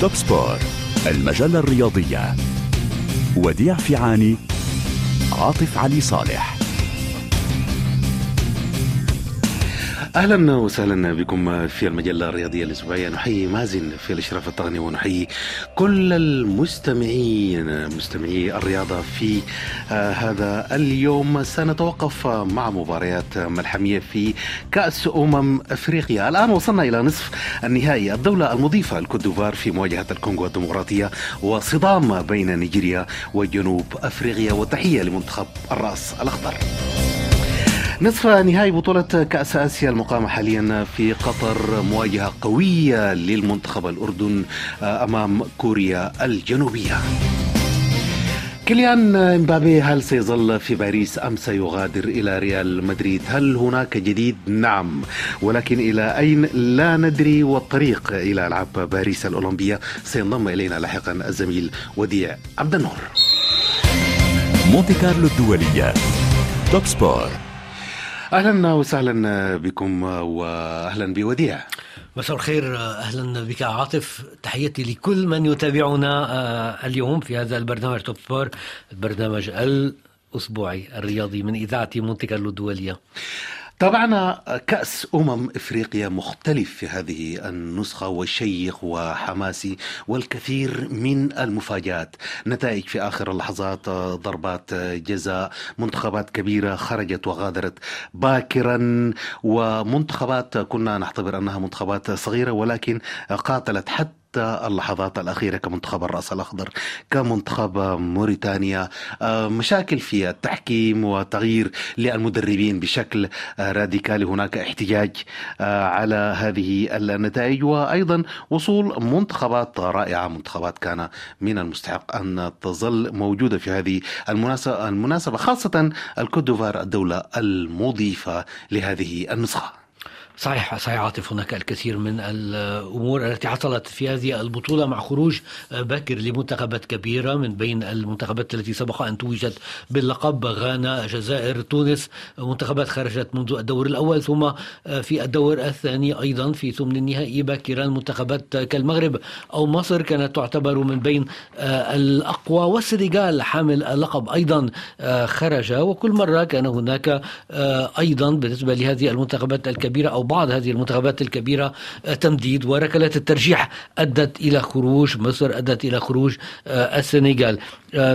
توب سبور المجلة الرياضية. وديع فيعاني عاطف علي صالح. أهلا وسهلا بكم في المجلة الرياضية الأسبوعية. نحيي مازن في الإشراف التقني ونحيي كل المستمعين مستمعي الرياضة في آه هذا اليوم. سنتوقف مع مباريات ملحمية في كأس أمم إفريقيا. الآن وصلنا إلى نصف النهائي. الدولة المضيفة الكوت في مواجهة الكونغو الديمقراطية وصدام بين نيجيريا وجنوب إفريقيا. وتحيه لمنتخب الرأس الأخضر. نصف نهائي بطولة كأس آسيا المقامة حاليا في قطر مواجهة قوية للمنتخب الأردن أمام كوريا الجنوبية. كيليان امبابي هل سيظل في باريس أم سيغادر إلى ريال مدريد؟ هل هناك جديد؟ نعم. ولكن إلى أين؟ لا ندري. والطريق إلى ألعاب باريس الأولمبية. سينضم إلينا لاحقا الزميل وديع عبد النور. مونتي كارلو الدولية. Top Sport. أهلا وسهلا بكم واهلا بوديع. مساء الخير أهلا بك عاطف. تحياتي لكل من يتابعنا اليوم في هذا البرنامج Top Sport البرنامج الأسبوعي الرياضي من إذاعة مونتي كارلو الدوليه تابعنا كأس أمم إفريقيا مختلف في هذه النسخة وشيق وحماسي والكثير من المفاجآت. نتائج في آخر اللحظات ضربات جزاء منتخبات كبيرة خرجت وغادرت باكرا ومنتخبات كنا نعتبر أنها منتخبات صغيرة ولكن قاتلت حتى حتى اللحظات الأخيرة كمنتخب الرأس الأخضر كمنتخب موريتانيا. مشاكل في التحكيم وتغيير للمدربين بشكل راديكالي. هناك احتجاج على هذه النتائج. وأيضا وصول منتخبات رائعة. منتخبات كان من المستحق أن تظل موجودة في هذه المناسبة, المناسبة خاصة الكودوفار الدولة المضيفة لهذه النسخة. صحيح صحيح عاطف هناك الكثير من الأمور التي حصلت في هذه البطولة مع خروج باكر لمنتخبات كبيرة من بين المنتخبات التي سبق أن توجت باللقب غانا الجزائر تونس. منتخبات خرجت منذ الدور الأول ثم في الدور الثاني أيضا في ثمن النهائي باكرا. منتخبات كالمغرب أو مصر كانت تعتبر من بين الأقوى والسنغال. حامل اللقب أيضا خرج وكل مرة كان هناك أيضا بالنسبة لهذه المنتخبات الكبيرة أو بعض هذه المنتخبات الكبيرة تمديد وركلات الترجيح أدت إلى خروج مصر أدت إلى خروج السنغال.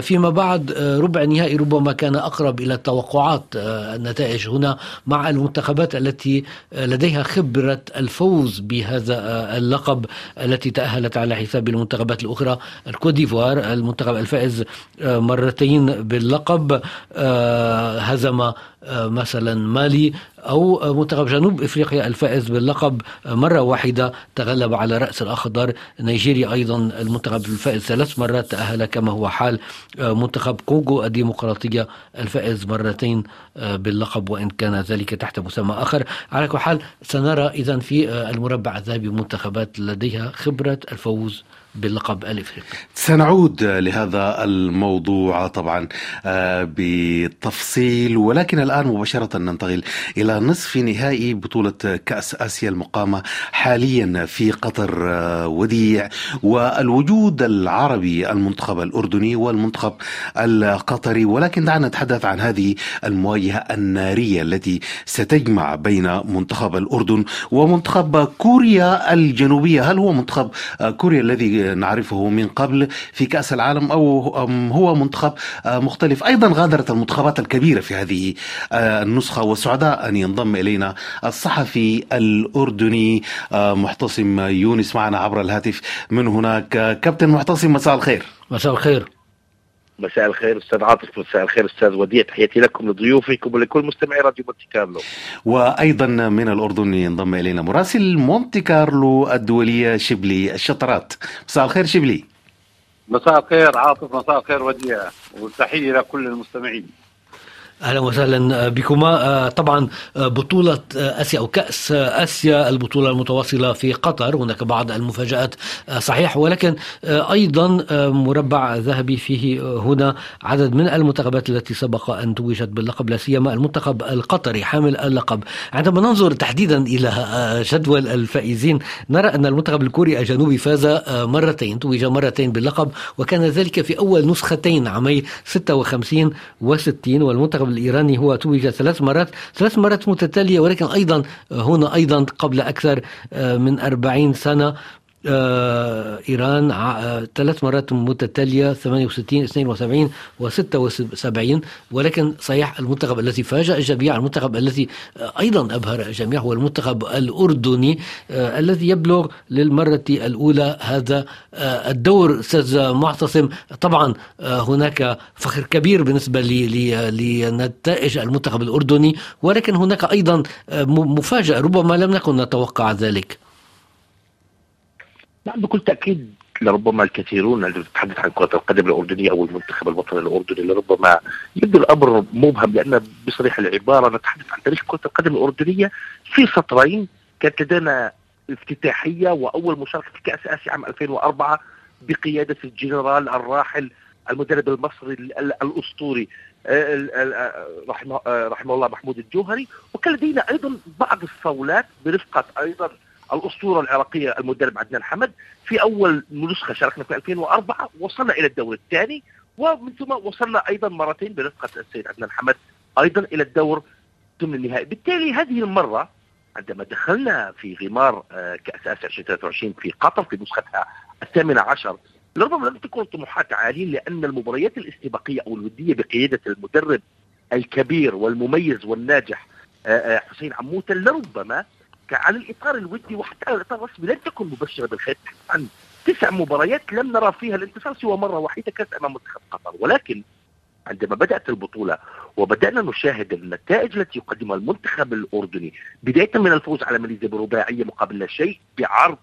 فيما بعد ربع نهائي ربما كان أقرب إلى التوقعات النتائج هنا مع المنتخبات التي لديها خبرة الفوز بهذا اللقب التي تأهلت على حساب المنتخبات الأخرى. الكوديفوار المنتخب الفائز مرتين باللقب هزم مثلا مالي أو منتخب جنوب إفريقيا الفائز باللقب مرة واحدة تغلب على رأس الأخضر. نيجيريا أيضا المنتخب الفائز ثلاث مرات تأهل كما هو حال منتخب كونغو الديمقراطية الفائز مرتين باللقب وإن كان ذلك تحت مسمى آخر. على كل حال سنرى اذا في المربع الذهبي منتخبات لديها خبرة الفوز باللقب الافريقي. سنعود لهذا الموضوع طبعا بالتفصيل ولكن الآن مباشرة ننتقل إلى نصف نهائي بطولة كأس آسيا المقامة حاليا في قطر وديع والوجود العربي المنتخب الأردني والمنتخب القطري ولكن دعنا نتحدث عن هذه المواجهة النارية التي ستجمع بين منتخب الأردن ومنتخب كوريا الجنوبية، هل هو منتخب كوريا الذي نعرفه من قبل في كأس العالم أو هو منتخب مختلف. أيضا غادرت المنتخبات الكبيرة في هذه النسخة وسعداء أن ينضم إلينا الصحفي الأردني محتصم يونس معنا عبر الهاتف. من هناك كابتن محتصم مساء الخير. مساء الخير. مساء الخير أستاذ عاطف مساء الخير أستاذ وديع تحياتي لكم لضيوفكم ولكل مستمعي راديو مونتي كارلو. وأيضا من الأردن ينضم إلينا مراسل مونتي كارلو الدولية شبلي الشطرات. مساء الخير شبلي. مساء الخير عاطف مساء الخير وديع وتحية لكل المستمعين. أهلا وسهلا بكما. طبعا بطولة آسيا أو كأس آسيا البطولة المتواصلة في قطر. هناك بعض المفاجآت صحيح. ولكن أيضا مربع ذهبي فيه هنا عدد من المنتخبات التي سبق أن توجت باللقب لا سيما المنتخب القطري حامل اللقب. عندما ننظر تحديدا إلى جدول الفائزين نرى أن المنتخب الكوري الجنوبي فاز مرتين توج مرتين باللقب وكان ذلك في أول نسختين عامي 56 و60 والمنتخب الإيراني هو توج ثلاث مرات ثلاث مرات متتالية ولكن أيضا هنا أيضا قبل أكثر آه، من أربعين سنة آه، إيران آه، ثلاث مرات متتالية 68 72 و76 ولكن صحيح المنتخب الذي فاجأ الجميع المنتخب الذي آه، أيضا أبهر الجميع هو المنتخب الأردني الذي يبلغ للمرة الأولى هذا الدور أستاذ معتصم. طبعا هناك فخر كبير بالنسبة لنتائج المنتخب الأردني ولكن هناك أيضا مفاجأة ربما لم نكن نتوقع ذلك. نعم بكل تأكيد لربما الكثيرون الذين يتحدث عن كرة القدم الأردنية أو المنتخب الوطني الأردني لربما يبدو الأمر مبهم لأن بصريح العبارة نتحدث عن تاريخ كرة القدم الأردنية في سطرين كانت لدينا افتتاحية وأول مشاركة في كأس آسيا عام 2004 بقيادة الجنرال الراحل المدرب المصري الأسطوري آه، آه، رحمه آه، رحمه الله محمود الجوهري. وكان لدينا أيضا بعض الصولات برفقة أيضا الأسطورة العراقية المدرب عدنان حمد في أول نسخة شاركنا في 2004 وصلنا إلى الدور الثاني ومن ثم وصلنا أيضا مرتين برفقه السيد عدنان حمد أيضا إلى الدور ثم النهائي. بالتالي هذه المرة عندما دخلنا في غمار آه، كأس آسيا 2023 في قطر في نسختها الثامنة عشر لربما لم تكن طموحات عالية لأن المباريات الاستباقية أو الودية بقيادة المدرب الكبير والمميز والناجح آه، آه، حسين عموته لربما على الإطار الودي وحتى على الإطار الرسمي لن تكن مبشرة بالخير عن تسع مباريات لم نرى فيها الانتصار سوى مرة واحدة كانت أمام منتخب قطر. ولكن عندما بدأت البطولة وبدأنا نشاهد النتائج التي يقدمها المنتخب الأردني بداية من الفوز على ماليزيا برباعية مقابل لا شيء بعرض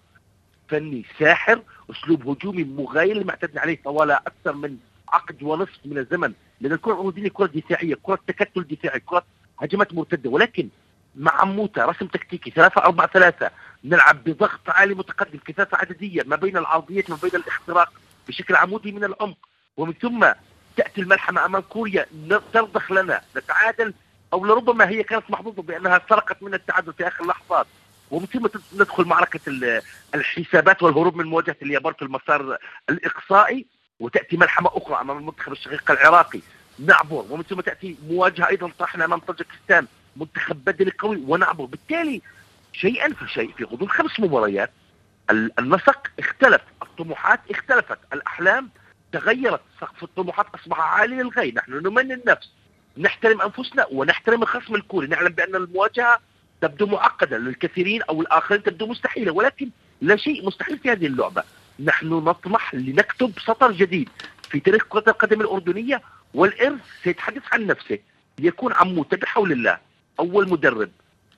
فني ساحر أسلوب هجومي مغاير لما اعتدنا عليه طوال أكثر من عقد ونصف من الزمن. لأن الكرة الأردنية كرة دفاعية كرة تكتل دفاعي كرة هجمات مرتدة. ولكن مع موتا رسم تكتيكي 3 4 3 نلعب بضغط عالي متقدم كثافة عددية ما بين العرضيات وما بين الاختراق بشكل عمودي من العمق. ومن ثم تأتي الملحمة أمام كوريا ترضخ لنا نتعادل أو لربما هي كانت محظوظة بأنها سرقت من التعادل في آخر اللحظات ومن ثم ندخل معركة الحسابات والهروب من مواجهة اليابان في المسار الإقصائي. وتأتي ملحمة أخرى أمام المنتخب الشقيق العراقي نعبر ومن ثم تأتي مواجهة أيضا طرحنا أمام طاجكستان. منتخب بدني قوي ونعبر بالتالي شيئا فشيء في غضون خمس مباريات. النسق اختلف الطموحات اختلفت الأحلام تغيرت. سقف الطموحات أصبح عالي للغاية. نحن نمني النفس نحترم أنفسنا ونحترم الخصم الكوري. نعلم بأن المواجهة تبدو معقدة للكثيرين أو الآخرين تبدو مستحيلة ولكن لا شيء مستحيل في هذه اللعبة. نحن نطمح لنكتب سطر جديد في تاريخ كرة القدم الأردنية والإرث سيتحدث عن نفسه يكون عموته بحول الله أول مدرب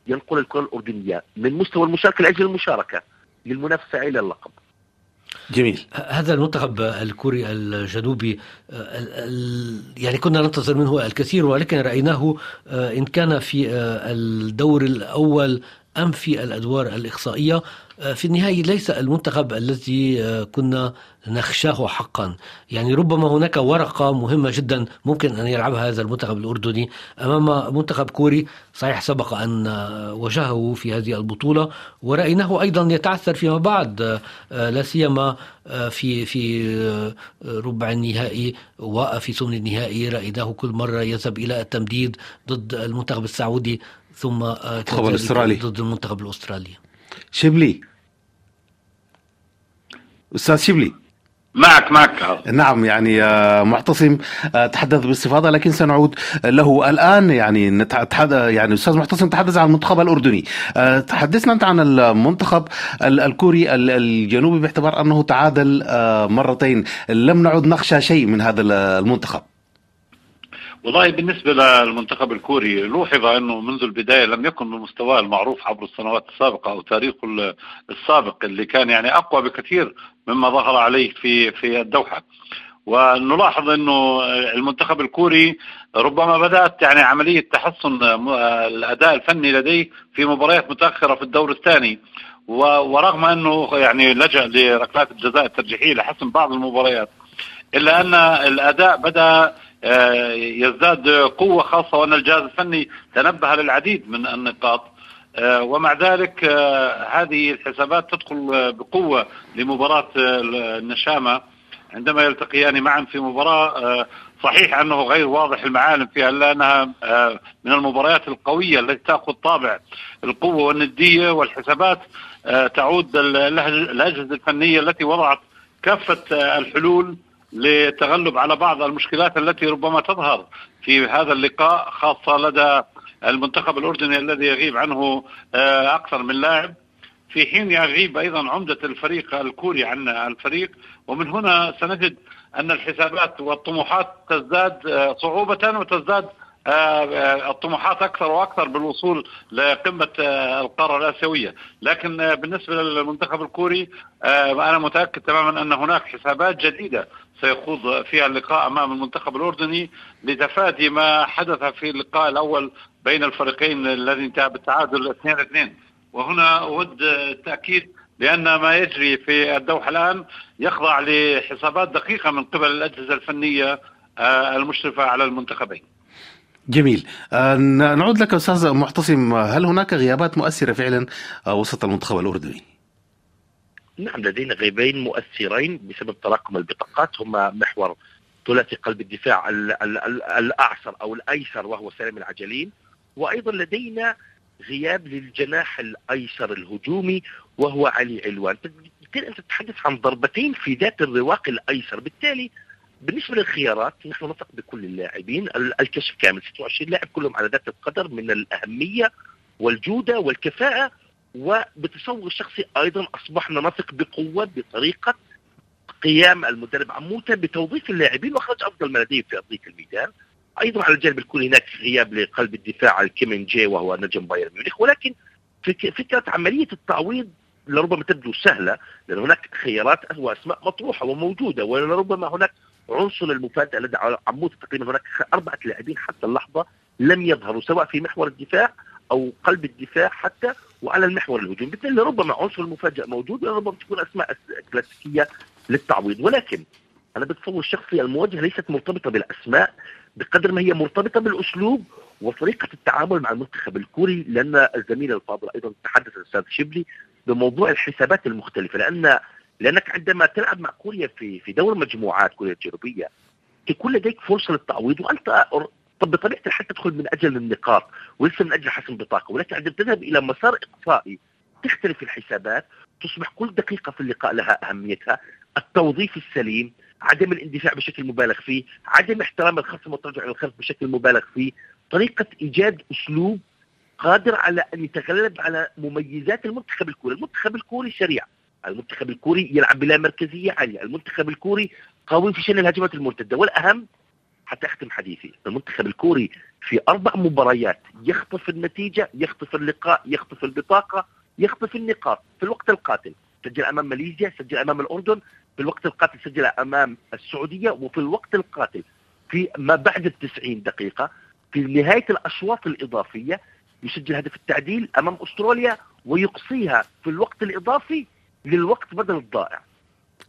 ينقل الكرة الأردنية من مستوى المشاركة لأجل المشاركة للمنافسة إلى اللقب. جميل. هذا المنتخب الكوري الجنوبي يعني كنا ننتظر منه الكثير ولكن رأيناه آه، إن كان في آه، الدور الأول أم في الأدوار الإقصائية. آه، في النهاية ليس المنتخب الذي آه، كنا نخشاه حقا. يعني ربما هناك ورقة مهمة جدا ممكن أن يلعبها هذا المنتخب الأردني. أمام منتخب كوري صحيح سبق أن آه، واجهه في هذه البطولة ورأيناه أيضا يتعثر فيما بعد. لا سيما في في ربع النهائي وفي ثمن النهائي. رأيناه كل مرة يذهب إلى التمديد ضد المنتخب السعودي ثم ضد المنتخب الأسترالي. شبلي. أستاذ شبلي. معك معك. نعم يعني آه، معتصم آه، تحدث باستفاضه لكن سنعود له. الآن يعني نتحدث يعني أستاذ معتصم تحدث عن المنتخب الأردني. آه، تحدثنا أنت عن المنتخب الكوري الجنوبي باعتبار أنه تعادل مرتين. لم نعد نخشى شيء من هذا المنتخب. والله بالنسبة للمنتخب الكوري لوحظ أنه منذ البداية لم يكن بمستواه المعروف عبر السنوات السابقة أو تاريخه السابق اللي كان يعني أقوى بكثير مما ظهر عليه في في الدوحة. ونلاحظ أنه المنتخب الكوري ربما بدأت يعني عملية تحسن الأداء الفني لديه في مباريات متأخرة في الدور الثاني. ورغم أنه يعني لجأ لركلات الجزاء الترجيحية لحسم بعض المباريات إلا أن الأداء بدأ آه، يزداد قوة خاصة وأن الجهاز الفني تنبه للعديد من النقاط. آه، ومع ذلك آه، هذه الحسابات تدخل بقوة لمباراة النشامة. عندما يلتقيان معا في مباراة صحيح أنه غير واضح المعالم فيها إلا أنها من المباريات القوية التي تأخذ طابع القوة والندية والحسابات تعود الأجهزة الفنية التي وضعت كافة الحلول للتغلب على بعض المشكلات التي ربما تظهر في هذا اللقاء خاصة لدى المنتخب الأردني الذي يغيب عنه آه، أكثر من لاعب. في حين يغيب أيضا عمدة الفريق الكوري عن الفريق ومن هنا سنجد أن الحسابات والطموحات تزداد آه، صعوبة وتزداد آه، الطموحات أكثر وأكثر بالوصول لقمة القارة الآسيوية، لكن بالنسبة للمنتخب الكوري أنا متأكد تماما أن هناك حسابات جديدة سيخوض فيها اللقاء أمام المنتخب الأردني لتفادي ما حدث في اللقاء الأول بين الفريقين الذي انتهى بالتعادل 2-2 وهنا أود التأكيد بأن ما يجري في الدوحة الآن يخضع لحسابات دقيقة من قبل الأجهزة الفنية آه، المشرفة على المنتخبين. جميل آه، نعود لك أستاذ معتصم هل هناك غيابات مؤثرة فعلا آه، وسط المنتخب الأردني؟ نعم لدينا غيبين مؤثرين بسبب تراكم البطاقات. هما محور ثلاثي قلب الدفاع الاعسر أو الأيسر وهو سالم العجلين. وأيضا لدينا غياب للجناح الأيسر الهجومي وهو علي علوان. بالتالي أنت تتحدث عن ضربتين في ذات الرواق الأيسر؟ بالتالي بالنسبة للخيارات نحن نثق بكل اللاعبين. الكشف كامل 26 لاعب كلهم على ذات القدر من الأهمية والجودة والكفاءة. وبتصور الشخصي أيضا اصبحنا نثق بقوة بطريقة قيام المدرب عموته بتوظيف اللاعبين وخرج أفضل ما لديه في ارضيه الميدان. أيضا على الجانب الكوري هناك غياب لقلب الدفاع الكيمين جي وهو نجم بايرن ميونخ. ولكن فكرة عملية التعويض لربما تبدو سهلة لأن هناك خيارات وأسماء مطروحة وموجودة ولربما هناك عنصر المفاجأة لدى عموته تقريبا هناك أربعة لاعبين حتى اللحظة لم يظهروا سواء في محور الدفاع أو قلب الدفاع حتى وعلى المحور الهجومي بالتالي ربما عنصر المفاجأة موجود وربما تكون أسماء كلاسيكية للتعويض. ولكن أنا بتصور الشخصي المواجهة ليست مرتبطة بالأسماء بقدر ما هي مرتبطة بالأسلوب وطريقة التعامل مع المنتخب الكوري لأن الزميل الفاضل أيضا تحدث الأستاذ شبلي بموضوع الحسابات المختلفة. لأن لأنك عندما تلعب مع كوريا في في دور مجموعات كوريا الجنوبية تكون لديك فرصة للتعويض وأنت طب بطبيعة الحال تدخل من أجل النقاط وليس من أجل حسم بطاقه ولكن عندما تذهب إلى مسار إقصائي. تختلف الحسابات تصبح كل دقيقة في اللقاء لها أهميتها. التوظيف السليم عدم الاندفاع بشكل مبالغ فيه عدم احترام الخصم والترجع للخلف بشكل مبالغ فيه طريقة إيجاد أسلوب قادر على أن يتغلب على مميزات المنتخب الكوري. المنتخب الكوري سريع المنتخب الكوري يلعب بلا مركزية عالية. المنتخب الكوري قوي في شأن الهجمات المرتدة. والأهم حتى اختم حديثي. المنتخب الكوري في أربع مباريات يخطف النتيجة يخطف اللقاء يخطف البطاقة يخطف النقاط في الوقت القاتل. سجل أمام ماليزيا سجل أمام الأردن في الوقت القاتل سجل أمام السعودية وفي الوقت القاتل في ما بعد التسعين دقيقة في نهاية الأشواط الإضافية يسجل هدف التعديل أمام أستراليا ويقصيها في الوقت الإضافي للوقت بدل الضائع.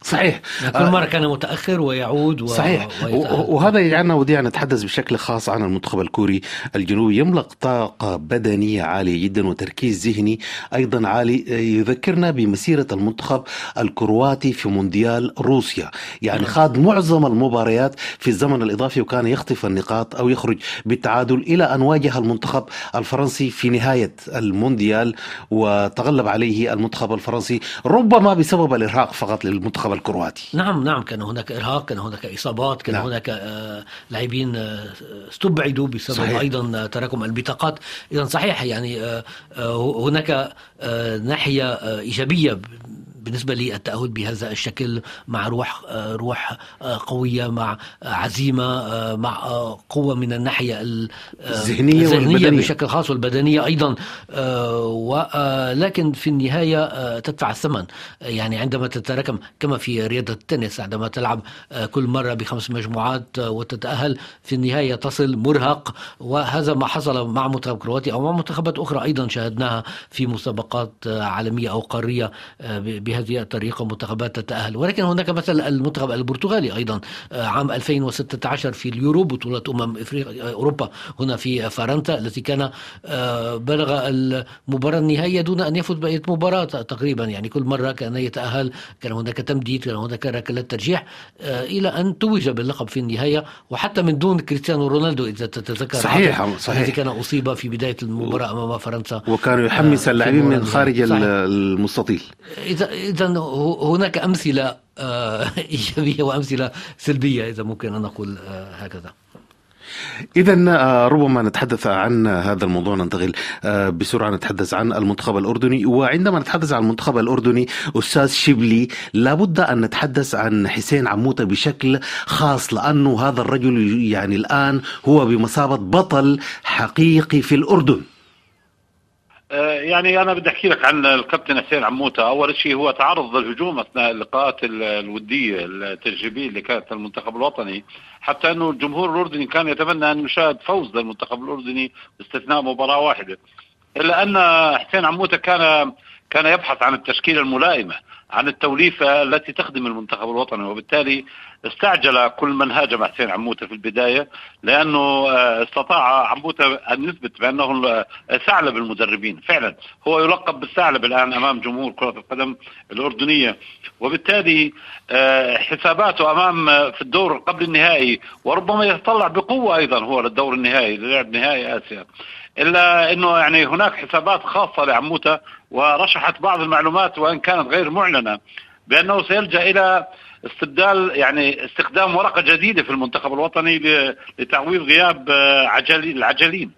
صحيح. كل مرة كان متأخر ويعود و... صحيح. وهذا يجعلنا ودي أن نتحدث بشكل خاص عن المنتخب الكوري الجنوبي. يملك طاقة بدنية عالية جدا وتركيز ذهني أيضا عالي. يذكرنا بمسيرة المنتخب الكرواتي في مونديال روسيا. يعني نعم. خاض معظم المباريات في الزمن الإضافي وكان يخطف النقاط أو يخرج بالتعادل إلى أن واجه المنتخب الفرنسي في نهاية المونديال وتغلب عليه المنتخب الفرنسي ربما بسبب الإرهاق فقط للمنتخب الكرواتي نعم نعم كان هناك إرهاق كان هناك إصابات كان نعم. هناك آه، لاعبين آه، استبعدوا بسبب صحيح. أيضا تراكم البطاقات اذا صحيح يعني آه، هناك ناحية إيجابية بالنسبة لي التأهل بهذا الشكل مع روح روح قوية مع عزيمة مع قوة من الناحية الذهنية, الذهنية بشكل خاص والبدنية أيضا. ولكن في النهاية تدفع الثمن. يعني عندما تتراكم كما في رياضة التنس عندما تلعب كل مرة بخمس مجموعات وتتأهل في النهاية تصل مرهق. وهذا ما حصل مع منتخب كرواتيا أو مع منتخبات أخرى أيضا شاهدناها في مسابقات عالمية أو قارية بهذه الطريقة منتخبات تتأهل ولكن هناك مثل المنتخب البرتغالي أيضا عام 2016 في اليورو بطولة أمم إفريقيا أوروبا هنا في فرنسا التي كان بلغ المباراة النهائية دون أن يفوز بأي مباراة تقريبا. يعني كل مرة كان يتأهل كان هناك تمديد كان هناك ركلات ترجيح إلى أن توج باللقب في النهاية. وحتى من دون كريستيانو رونالدو إذا تتذكر صحيح صحيح. الذي كان أصيب في بداية المباراة أمام فرنسا. وكان يحمس اللاعبين من خارج صحيح. المستطيل. إذا إذا هناك أمثلة إيجابية وأمثلة سلبية إذا ممكن أن نقول هكذا. إذا ربما نتحدث عن هذا الموضوع ننتقل بسرعة نتحدث عن المنتخب الأردني. وعندما نتحدث عن المنتخب الأردني أستاذ شبلي لابد أن نتحدث عن حسين عموتة بشكل خاص لأنه هذا الرجل يعني الآن هو بمثابة بطل حقيقي في الأردن. يعني أنا بدي أحكي لك عن الكابتن حسين عموتة. أول شيء هو تعرض للهجوم أثناء اللقاءات الودية التجريبيه اللي كانت المنتخب الوطني حتى إنه الجمهور الأردني كان يتمنى أن يشاهد فوز للمنتخب الأردني باستثناء مباراة واحدة. إلا أن حسين عموتة كان كان يبحث عن التشكيلة الملائمة عن التوليفة التي تخدم المنتخب الوطني وبالتالي استعجل كل من هاجم حسين عموتة في البداية لأنه آه، استطاع عموتة أن يثبت بأنه ثعلب المدربين. فعلا هو يلقب بالثعلب الآن أمام جمهور كرة القدم الأردنية. وبالتالي آه، حساباته أمام آه، في الدور قبل النهائي وربما يتطلع بقوة أيضا هو للدور النهائي للعب نهائي آسيا. إلا إنه يعني هناك حسابات خاصة لعموتة ورشحت بعض المعلومات وإن كانت غير معلنة بأنه سيلجأ إلى استبدال يعني استخدام ورقة جديدة في المنتخب الوطني لتعويض غياب آه، عجلي العجلين.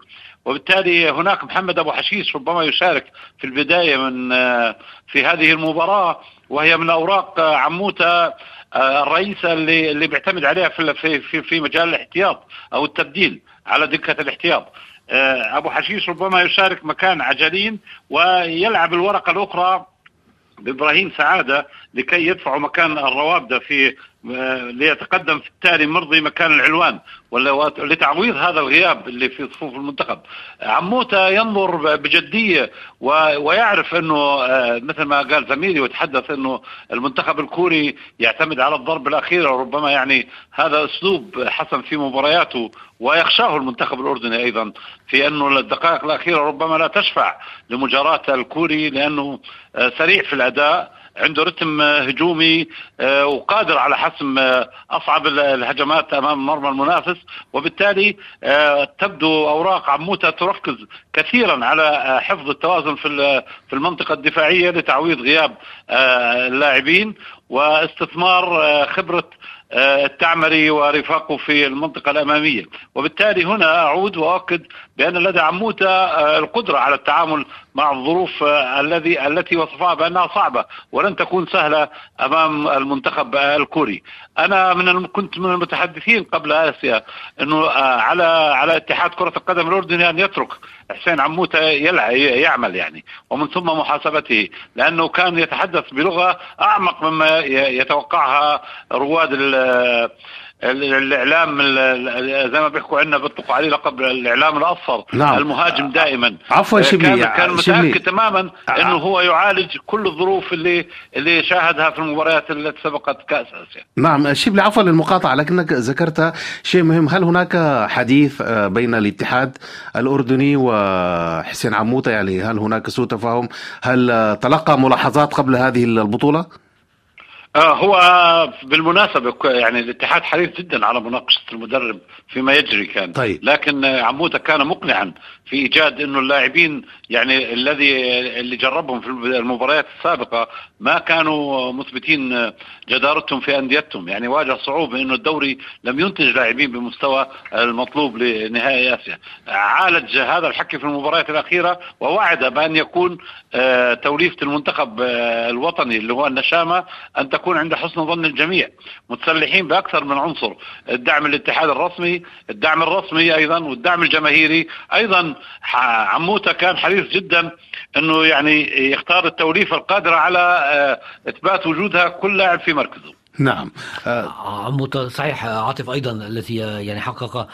وبالتالي هناك محمد أبو حشيش ربما يشارك في البداية من آه، في هذه المباراة وهي من أوراق آه، عموتة الرئيسة اللي اللي بيعتمد عليها في في في مجال الاحتياط أو التبديل على دكه الاحتياط. أبو حشيش ربما يشارك مكان عجلين ويلعب الورقة الأخرى بإبراهيم سعادة لكي يدفعوا مكان الروابده في ليتقدم في التالي مرضي مكان العلوان لتعويض هذا الغياب اللي في صفوف المنتخب. عموته ينظر بجدية ويعرف أنه آه، مثل ما قال زميلي وتحدث أنه المنتخب الكوري يعتمد على الضرب الأخيرة وربما يعني هذا أسلوب حسن في مبارياته ويخشاه المنتخب الأردني أيضا في أنه الدقائق الأخيرة ربما لا تشفع لمجاراة الكوري لأنه آه، سريع في الأداء عنده رتم هجومي آه، وقادر على حسم آه، أصعب الهجمات أمام مرمى المنافس. وبالتالي آه، تبدو أوراق عموتة تركز كثيرا على حفظ التوازن في في المنطقة الدفاعية لتعويض غياب اللاعبين واستثمار خبرة آه، التعمري ورفاقه في المنطقة الأمامية. وبالتالي هنا أعود وأؤكد بأن لدى عموتة آه، القدرة على التعامل مع الظروف آه، الذي التي وصفها بأنها صعبة ولن تكون سهلة أمام المنتخب الكوري. أنا من كنت من المتحدثين قبل آسيا أنه على على اتحاد كرة القدم الأردني أن يترك حسين عموتة يعمل يعني ومن ثم محاسبته لأنه كان يتحدث بلغة أعمق مما يتوقعها رواد الإعلام زي ما بيحكوا عندنا بيطلقوا عليه لقب الإعلام الأصفر نعم. المهاجم دائما. عفوا شبلي كان, كان متأكد تماما إنه هو يعالج كل الظروف اللي اللي شاهدها في المباريات التي سبقت كأس آسيا. نعم شبلي عفوا للمقاطعة لكنك ذكرت شيء مهم. هل هناك حديث آه، بين الاتحاد الأردني وحسين عموته يعني هل هناك سوء تفاهم؟ هل تلقى ملاحظات قبل هذه البطولة؟ آه، هو بالمناسبة يعني الاتحاد حريص جدا على مناقشة المدرب فيما يجري كان. طيب. لكن عموته كان مقنعا في إيجاد إنه اللاعبين يعني الذي اللي جربهم في المباريات السابقة ما كانوا مثبتين جدارتهم في أنديتهم. يعني واجه صعوبة إنه الدوري لم ينتج لاعبين بمستوى المطلوب لنهائي آسيا. عالج هذا الحكي في المباريات الأخيرة ووعد بأن يكون آه، توليفة المنتخب آه، الوطني اللي هو النشامة أن تكون عند حسن ظن الجميع متسلحين بأكثر من عنصر الدعم الاتحاد الرسمي الدعم الرسمي أيضا والدعم الجماهيري أيضا عموتة كان حريص جدا إنه يعني يختار التوليفة القادرة على آه، إثبات وجودها كل لاعب في مركزه. نعم. عموتة صحيح عاطف أيضا الذي يعني حقق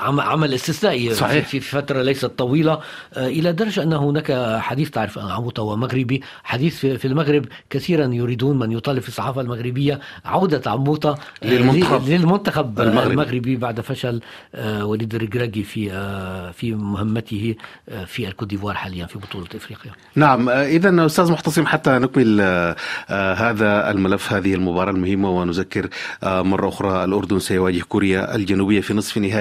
عمل استثنائي صحيح. في فترة ليست طويلة آه، إلى درجة أن هناك حديث تعرف عموطة ومغربي حديث في المغرب كثيرا يريدون من يطالب في الصحافة المغربية عودة عموطة آه، للمنتخب, للمنتخب المغربي. المغربي بعد فشل آه، وليد الرجراجي في في مهمته في الكوديفوار حاليا في بطولة إفريقيا نعم إذا أستاذ محتصم حتى نكمل هذا الملف هذه المباراة المهمة ونذكر مرة أخرى الأردن سيواجه كوريا الجنوبية في نصف نهائي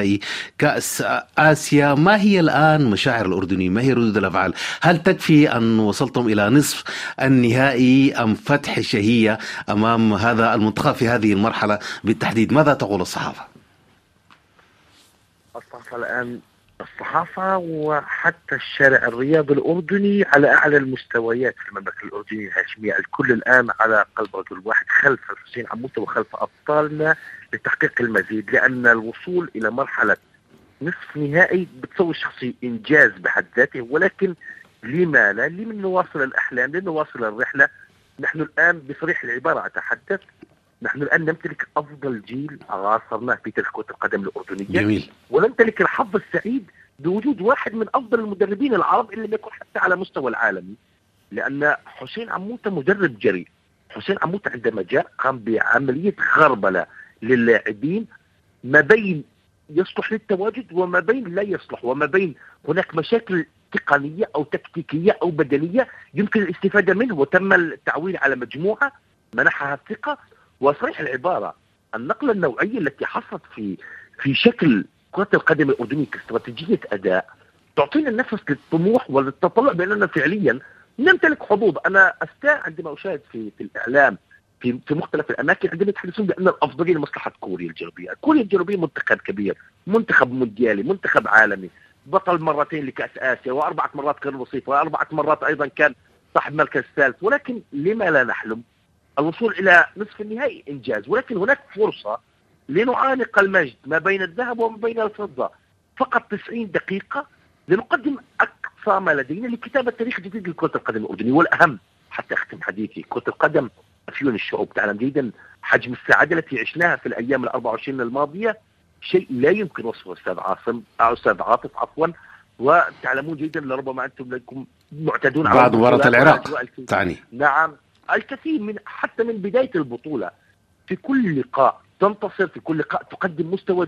كأس آسيا. ما هي الآن مشاعر الأردنيين ما هي ردود الأفعال؟ هل تكفي أن وصلتم إلى نصف النهائي أم فتح شهية أمام هذا المنتخب في هذه المرحلة بالتحديد؟ ماذا تقول الصحافة؟ الصحافة الآن الصحافة وحتى الشارع الرياضي الأردني على أعلى المستويات في المملكة الأردنية الهاشمية الكل الآن على قلب رجل واحد خلف الحسين عموته وخلف أبطالنا. لتحقيق المزيد لأن الوصول إلى مرحلة نصف نهائي بتصور شخصي إنجاز بحد ذاته ولكن لما لا؟ لمن نواصل الأحلام لنواصل الرحلة. نحن الآن بصريح العبارة أتحدث. نحن الآن نمتلك أفضل جيل عاصرناه في تاريخ كرة القدم الأردنية. جميل. ونمتلك الحظ السعيد بوجود واحد من أفضل المدربين العرب اللي لم يكن حتى على مستوى العالمي لأن حسين عموتة مدرب جريء. حسين عموتة عندما جاء قام بعملية غربلة للاعبين ما بين يصلح للتواجد وما بين لا يصلح وما بين هناك مشاكل تقنية أو تكتيكية أو بدنية يمكن الاستفادة منه. وتم التعويل على مجموعة منحها الثقة. وصريح العبارة النقلة النوعية التي حصلت في في شكل كرة القدم الأردنية كاستراتيجية أداء تعطينا النفس للطموح وللتطلع بأننا فعليا نمتلك حظوظ. أنا أستاء عندما أشاهد في في الإعلام في في مختلف الأماكن عندما يتحدثون بأن الأفضلية لمصلحة كوريا الجنوبية، كوريا الجنوبية منتخب كبير، منتخب مونديالي، منتخب عالمي، بطل مرتين لكأس آسيا وأربعة مرات كان وصيف وأربعة مرات أيضا كان صاحب مركز ثالث، ولكن لما لا نحلم؟ الوصول إلى نصف النهائي إنجاز، ولكن هناك فرصة لنعانق المجد ما بين الذهب وما بين الفضة، فقط 90 دقيقة لنقدم أقصى ما لدينا لكتابة تاريخ جديد لكرة القدم الاردنيه والأهم حتى أختم حديثي كرة القدم. افيون الشعوب تعلم جيدا. حجم السعادة التي عشناها في الأيام ال 24 الماضية شيء لا يمكن وصفه أستاذ عاصم أو أستاذ عاطف عفوا. وتعلمون جيدا لربما أنتم لكم معتادون على بعد مباراه العراق تعني. نعم. الكثير من حتى من بداية البطولة في كل لقاء تنتصر في كل لقاء تقدم مستوى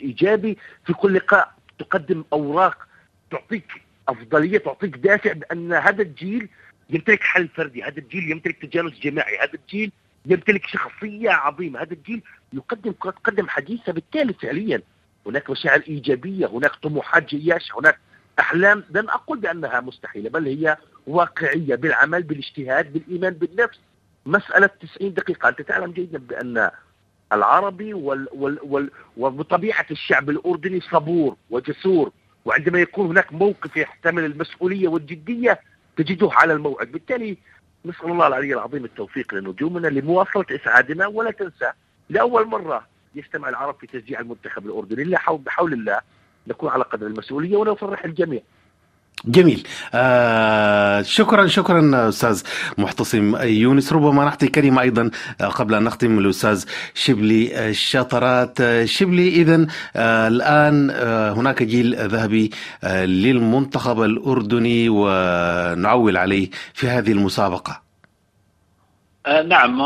إيجابي في كل لقاء تقدم أوراق تعطيك أفضلية تعطيك دافع بأن هذا الجيل يمتلك حل فردي. هذا الجيل يمتلك تجانس جماعي. هذا الجيل يمتلك شخصية عظيمة. هذا الجيل يقدم كرة قدم حديثة بالتالي فعليا. هناك مشاعر إيجابية هناك طموحات جياش هناك أحلام. لن أقول بأنها مستحيلة بل هي واقعية بالعمل بالاجتهاد بالإيمان بالنفس. مسألة 90 دقيقة. أنت تعلم جيدا بأن العربي وال وال وال وبطبيعة الشعب الأردني صبور وجسور وعندما يكون هناك موقف يحتمل المسؤولية والجدية تجده على الموعد. بالتالي نسأل الله العلي العظيم التوفيق لنجومنا لمواصلة إسعادنا ولا تنسى لأول مرة يجتمع العرب في تشجيع المنتخب الأردني. بحول الله نكون على قدر المسؤولية ونفرح الجميع. جميل. آه شكرا شكرا أستاذ محتصم يونس. ربما نعطي كلمة أيضا آه، قبل أن نختم الأستاذ شبلي الشطرات. آه، شبلي اذا آه الآن آه هناك جيل ذهبي آه للمنتخب الأردني ونعول عليه في هذه المسابقة. آه نعم.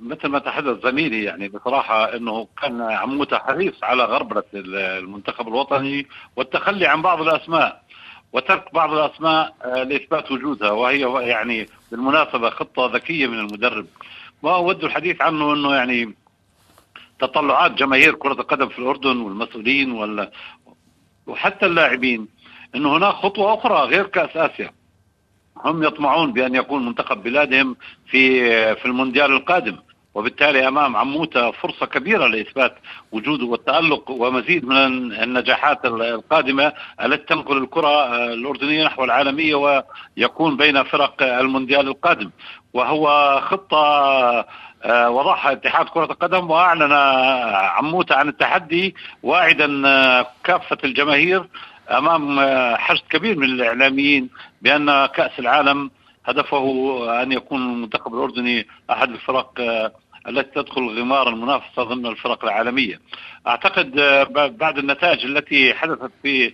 مثل ما تحدث زميلي يعني بصراحة أنه كان عموته حريص على غربلة المنتخب الوطني والتخلي عن بعض الأسماء. وترك بعض الأسماء آه، لإثبات وجودها وهي يعني بالمناسبة خطة ذكية من المدرب. ما أود الحديث عنه أنه يعني تطلعات جماهير كرة القدم في الأردن والمسؤولين ولا وحتى اللاعبين أنه هناك خطوة أخرى غير كأس آسيا. هم يطمعون بأن يكون منتخب بلادهم في في المونديال القادم. وبالتالي أمام عموتة فرصة كبيرة لإثبات وجوده والتألق ومزيد من النجاحات القادمة التي تنقل الكرة الأردنية نحو العالمية ويكون بين فرق المونديال القادم. وهو خطة آه، وضعها اتحاد كرة القدم وأعلن عموتة عن التحدي واعدا آه، كافة الجماهير أمام آه، حشد كبير من الإعلاميين بأن كأس العالم هدفه أن يكون المنتخب الأردني أحد الفرق التي تدخل غمار المنافسة ضمن الفرق العالمية. أعتقد بعد النتائج التي حدثت في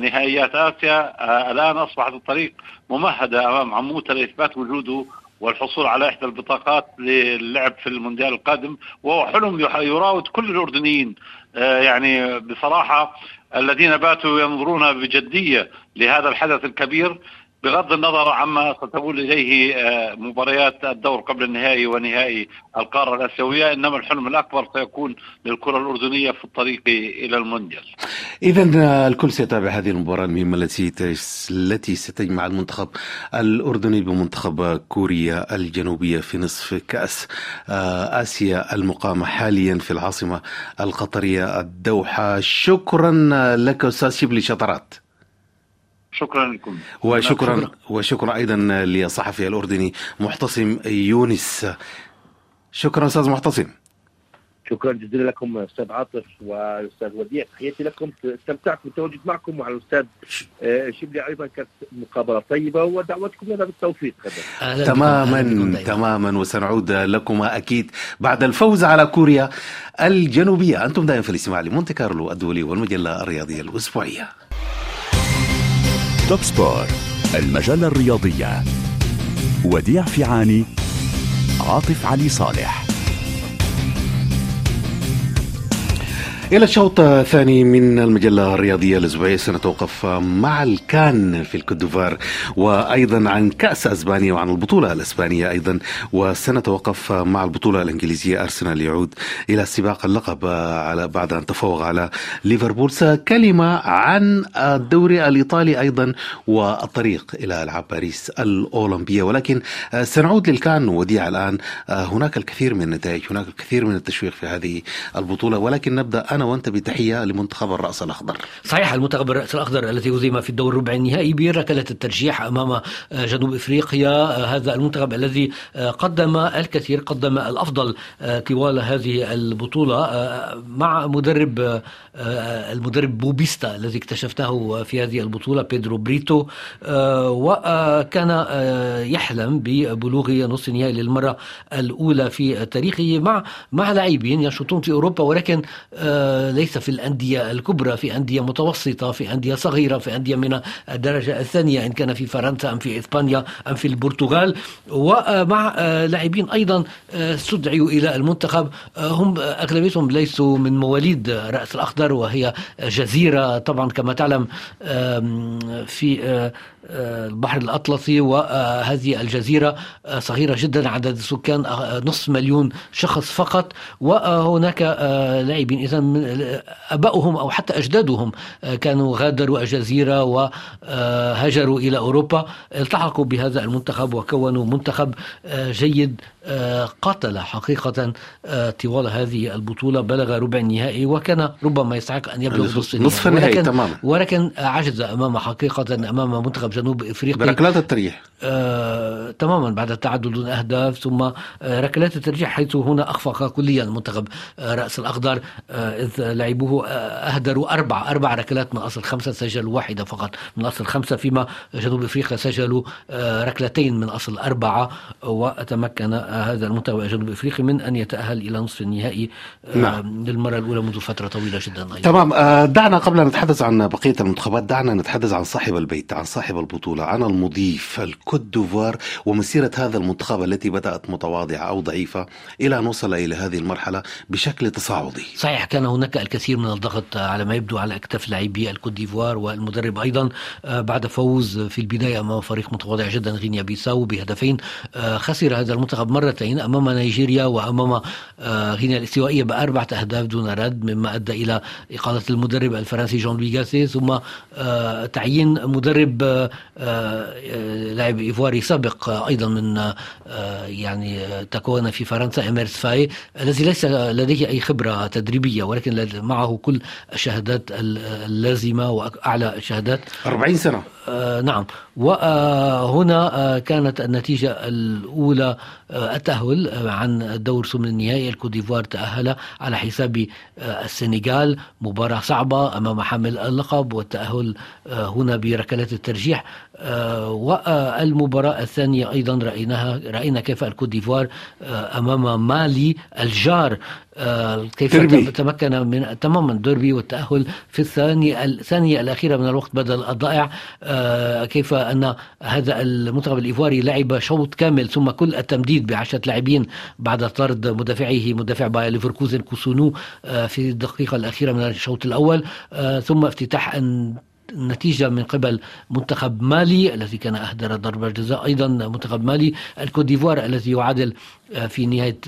نهائيات آسيا الآن أصبحت الطريق ممهدة أمام عموته لاثبات وجوده والحصول على إحدى البطاقات للعب في المونديال القادم وهو حلم يراود كل الأردنيين آه، يعني بصراحة الذين باتوا ينظرون بجدية لهذا الحدث الكبير بغض النظر عما ستقول إليه آه، مباريات الدور قبل النهائي ونهائي القارة الآسيوية إنما الحلم الأكبر سيكون للكرة الأردنية في الطريق إلى المونديال. اذا آه، الكل سيتابع هذه المباراة المهمة التي التي ستجمع المنتخب الأردني بمنتخب كوريا الجنوبية في نصف كأس آه، آسيا المقامة حاليا في العاصمة القطرية الدوحة شكرا لك أستاذ شبلي شطرات. شكرا لكم. وشكرا وشكرا أيضا للصحفي الأردني محتصم يونس. شكرا أستاذ محتصم شكرا جزيلا لكم أستاذ عاطف وأستاذ وديع. تحياتي لكم. استمتعت بالتواجد معكم وعلى الأستاذ آه، شبلي أيضا كانت مقابلة طيبة ودعوتكم لنا بالتوفيق. تماما تماما وسنعود لكما أكيد بعد الفوز على كوريا الجنوبية. أنتم دائما في الاستماع لمونتي كارلو الدولي والمجلة الرياضية الأسبوعية. توب سبور المجلة الرياضية. وديع فيعاني عاطف علي صالح. إلى الشوط الثاني من المجلة الرياضية الأسبوعية سنتوقف مع الكان في الكودوفار وأيضا عن كأس أسبانيا وعن البطولة الأسبانية أيضا وسنتوقف مع البطولة الإنجليزية أرسنال يعود إلى سباق اللقب على بعد أن تفوق على ليفربول. كلمة عن الدوري الإيطالي أيضا والطريق إلى ألعاب باريس الأولمبية. ولكن سنعود للكان وديع الآن. هناك الكثير من النتائج هناك الكثير من التشويق في هذه البطولة. ولكن نبدأ أنا وأنت بتحية لمنتخب الرأس الأخضر. صحيح المنتخب الرأس الأخضر الذي هزم في الدور الربع النهائي بركلة الترجيح أمام جنوب إفريقيا. هذا المنتخب الذي قدم الكثير قدم الأفضل طوال هذه البطولة مع مدرب المدرب بوبيستا الذي اكتشفناه في هذه البطولة بيدرو بريتو. وكان يحلم ببلوغ نصف النهائي للمرة الأولى في تاريخه مع مع لاعبين ينشطون في أوروبا ولكن ليس في الأندية الكبرى في أندية متوسطة في أندية صغيرة في أندية من الدرجة الثانية إن كان في فرنسا أم في إسبانيا أم في البرتغال. ومع لاعبين أيضا استدعوا إلى المنتخب. هم أغلبيتهم ليسوا من مواليد رأس الأخضر وهي جزيرة طبعا كما تعلم في البحر الأطلسي وهذه الجزيرة صغيرة جدا عدد السكان نصف مليون شخص فقط. وهناك لاعبين إذا أبائهم أو حتى أجدادهم كانوا غادروا الجزيرة وهاجروا إلى أوروبا. التحقوا بهذا المنتخب وكونوا منتخب جيد قاتل حقيقة طوال هذه البطولة بلغ ربع النهائي وكان ربما يستحق أن يبلغ نصف النهائي تماما. ولكن عجز أمام حقيقة أمام منتخب جنوب افريقيا بركلات الترجيح آه تماما بعد التعدد دون أهداف ثم آه ركلات الترجيح حيث هنا أخفق كليا المنتخب آه رأس الأخضر آه إذ لعبوه آه اهدروا أربع أربع ركلات من أصل خمسة سجلوا واحدة فقط من أصل خمسة فيما جنوب إفريقيا سجلوا آه ركلتين من أصل أربعة وتمكن آه هذا المنتخب الجنوب إفريقي من أن يتأهل إلى نصف النهائي آه نعم. للمرة الأولى منذ فترة طويلة جدا أيضا. تمام آه دعنا قبل أن نتحدث عن بقيه المنتخبات دعنا نتحدث عن صاحب البيت عن صاحب البطولة. عن المضيف الكوت ديفوار ومسيرة هذا المنتخب التي بدأت متواضعة أو ضعيفة إلى أن وصل إلى هذه المرحلة بشكل تصاعدي. صحيح كان هناك الكثير من الضغط على ما يبدو على أكتاف لاعبي الكوت ديفوار والمدرب أيضا آه، بعد فوز في البداية أمام فريق متواضع جدا غينيا بيساو بهدفين آه، خسر هذا المنتخب مرتين أمام نيجيريا وأمام آه، غينيا الاستوائية بأربعة أهداف دون رد مما أدى إلى إقالة المدرب الفرنسي جان لوي ثم تعيين مدرب لاعب إيفواري سابق أيضا من يعني تكون في فرنسا إيميرس فاي الذي ليس لديه أي خبرة تدريبية ولكن معه كل الشهادات اللازمة وأعلى الشهادات. 40 سنة. آه نعم. وهنا آه كانت النتيجة الأولى آه التأهل عن الدور ثمن النهائي. الكوديفوار تأهل على حساب آه السنغال. مباراة صعبة أمام حامل اللقب والتأهل آه هنا بركلات الترجيح. آه والمباراة الثانية أيضا رأيناها رأينا كيف الكوديفوار آه أمام مالي الجار. آه، كيف دربي. تمكن من تماما ديربي والتأهل في الثانية الثانية الأخيرة من الوقت بدل الضائع. آه، كيف أن هذا المنتخب الإيفواري لعب شوط كامل ثم كل التمديد بعشرة لاعبين بعد طرد مدافعيه مدافع باير ليفركوزن كوسونو آه، في الدقيقة الأخيرة من الشوط الأول. ثم افتتاح النتيجة من قبل منتخب مالي الذي كان أهدر ضربة جزاء أيضا منتخب مالي الكوت ديفوار الذي يعادل في نهاية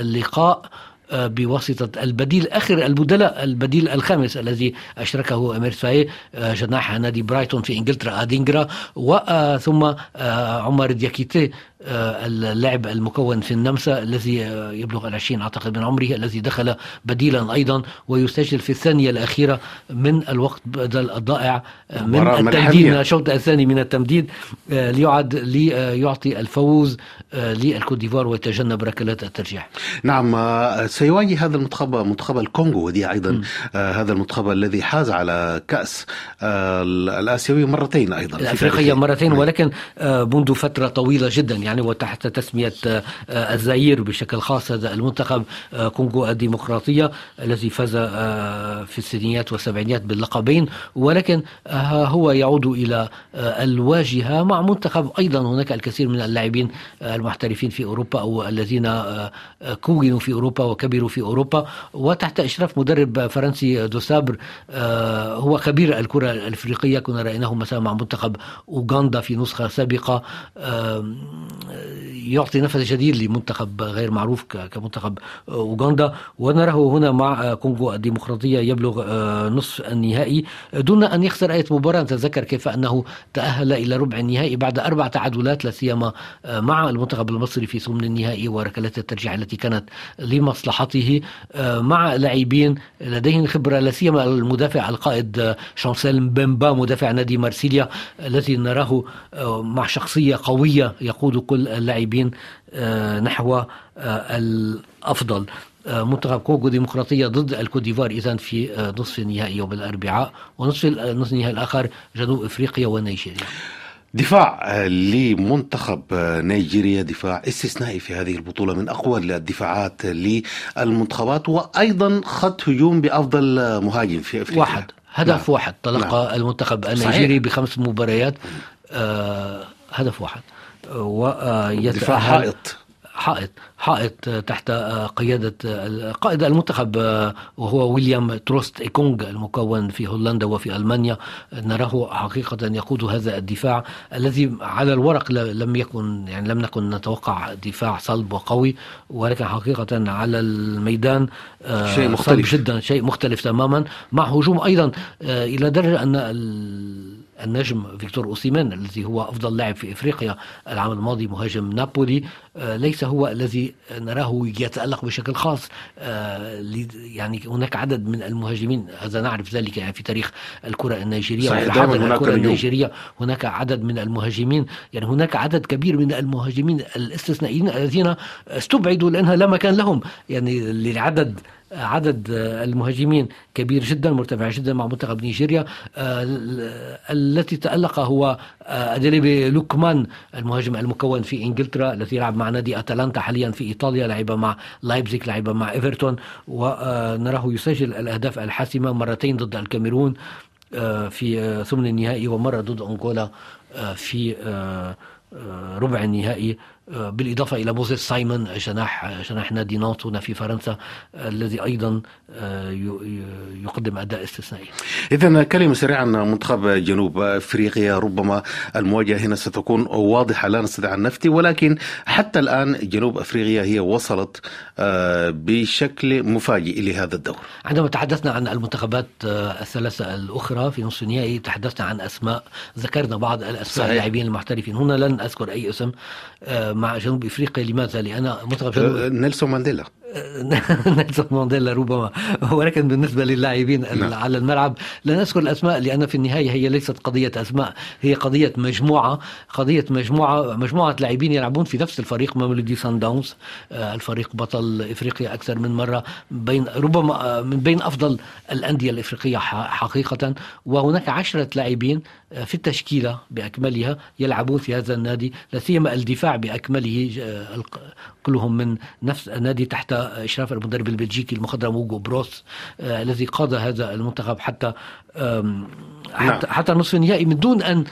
اللقاء. بواسطة البديل آخر البدلاء البديل الخامس الذي أشركه إيميرس فاي آه، جناح نادي برايتون في إنجلترا أدينجرا وثم آه، عمر دياكيتي آه، اللاعب المكون في النمسا الذي يبلغ العشرين أعتقد من عمره الذي دخل بديلا أيضا ويسجل في الثانية الأخيرة من الوقت بدل الضائع من التمديد من الشوط الثاني من التمديد ليعد ليعطي الفوز للكوت ديفوار ويتجنب ركلات الترجيح. نعم سيواجه هذا المنتخب منتخب الكونغو ودي أيضا آه هذا المنتخب الذي حاز على كأس آه الآسيوي مرتين أيضا الأفريقية مرتين ولكن آه منذ فترة طويلة جدا يعني وتحت تسمية آه الزعير بشكل خاص هذا المنتخب آه كونغو الديمقراطية الذي فاز آه في الستينيات والسبعينيات باللقبين. ولكن هو يعود إلى آه الواجهة مع منتخب أيضا. هناك الكثير من اللاعبين المحترفين في أوروبا أو الذين كونوا في أوروبا وك كبيروا في أوروبا. وتحت إشراف مدرب فرنسي دوسابر هو خبير الكرة الأفريقية. كنا رأيناه مثلا مع منتخب أوغندا في نسخة سابقة. يعطي نفس جديد لمنتخب غير معروف كمنتخب أوغندا. ونراه هنا مع كونغو الديمقراطية يبلغ آه، نصف النهائي. دون أن يخسر أي مباراة تذكر كيف أنه تأهل إلى ربع النهائي بعد أربع تعادلات لا سيما آه، مع المنتخب المصري في ثمن النهائي وركلات الترجيح التي كانت لمصلحة مصلحته آه، مع لاعبين لديهم خبرة لا سيما المدافع القائد شانسيل مبمبا مدافع نادي مارسيليا الذي نراه مع شخصية قوية يقود كل اللاعبين نحو الأفضل. منتخب كونغو ديمقراطية ضد الكوديفار إذا في نصف النهائي يوم الأربعاء ونصف النهائي الآخر جنوب إفريقيا ونيجيريا. دفاع لمنتخب نيجيريا دفاع استثنائي في هذه البطولة من أقوى الدفاعات للمنتخبات وأيضا خط هجوم بأفضل مهاجم في أفريقيا. واحد هدف نعم. واحد تلقى نعم. المنتخب النيجيري بخمس مباريات آه هدف واحد. ويتأهل حائط. حائط. حائط تحت قيادة قائد المنتخب وهو ويليام تروست إيكونغ المكون في هولندا وفي ألمانيا. نراه حقيقة يقود هذا الدفاع الذي على الورق لم يكن يعني لم نكن نتوقع دفاع صلب وقوي. ولكن حقيقة على الميدان شيء مختلف. جدا شيء مختلف تماما. مع هجوم أيضا إلى درجة أن النجم فيكتور أوسيمان الذي هو أفضل لاعب في إفريقيا العام الماضي مهاجم نابولي. ليس هو الذي نراه يتألق بشكل خاص. آه، يعني هناك عدد من المهاجمين هذا نعرف ذلك يعني في تاريخ الكرة النيجيرية صحيح الكرة النيجيرية. هناك عدد من المهاجمين يعني هناك عدد كبير من المهاجمين الاستثنائيين الذين استبعدوا لأنها لا مكان لهم. يعني للعدد عدد المهاجمين كبير جدا مرتفع جدا مع منتخب نيجيريا. آه، التي تألق هو آه، أديليبي لوكمان المهاجم المكون في إنجلترا الذي يلعب مع نادي أتلانتا حاليا في إيطاليا لعب مع لايبزيك لعب مع إيفرتون ونراه يسجل الأهداف الحاسمة مرتين ضد الكاميرون في ثمن النهائي ومرة ضد أنغولا في ربع النهائي. بالإضافة إلى موزيس سايمون جناح جناح نادي نانت هنا في فرنسا الذي أيضا آه، يقدم أداء استثنائي. إذا كلمة سريعة عن منتخب جنوب أفريقيا ربما المواجهة هنا ستكون واضحة. لا نستطيع أن نفتي ولكن حتى الآن جنوب أفريقيا هي وصلت آه، بشكل مفاجئ لهذا الدور. عندما تحدثنا عن المنتخبات آه، الثلاثة الأخرى في نصف النهائي تحدثنا عن أسماء ذكرنا بعض الأسماء اللاعبين المحترفين. هنا لن أذكر أي اسم. مع جنوب إفريقيا لماذا؟ لأن منتخب جنوب أه، نيلسون مانديلا نيلسون مانديلا ربما ولكن بالنسبة للاعبين نعم. على الملعب لا نذكر الأسماء لأن في النهاية هي ليست قضية أسماء هي قضية مجموعة قضية مجموعة مجموعة لاعبين يلعبون في نفس الفريق ماميلودي صن داونز آه، الفريق بطل إفريقيا أكثر من مرة بين ربما آه، من بين أفضل الأندية الإفريقية حقيقة وهناك عشرة لاعبين آه، في التشكيلة بأكملها يلعبون في هذا النادي لا سيما الدفاع بأكمله كلهم من نفس النادي تحت إشراف المدرب البلجيكي المخضرم اوغو بروس آه الذي قاد هذا المنتخب حتى نعم. حتى, حتى نصف النهائي من دون أن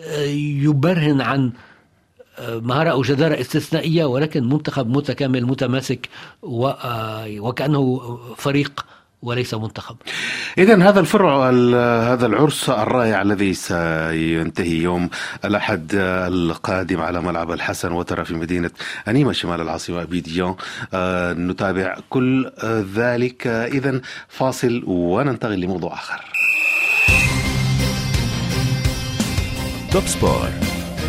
آه، يبرهن عن آه، مهارة أو جدارة استثنائية ولكن منتخب متكامل متماسك وكأنه فريق وليس منتخب. إذا هذا الفرع هذا العرس الرائع الذي سينتهي يوم الأحد القادم على ملعب الحسن وترى في مدينة أنيمة شمال العاصمة أبيديون. آه، نتابع كل ذلك. إذا فاصل وننتقل لموضوع آخر. توب سبور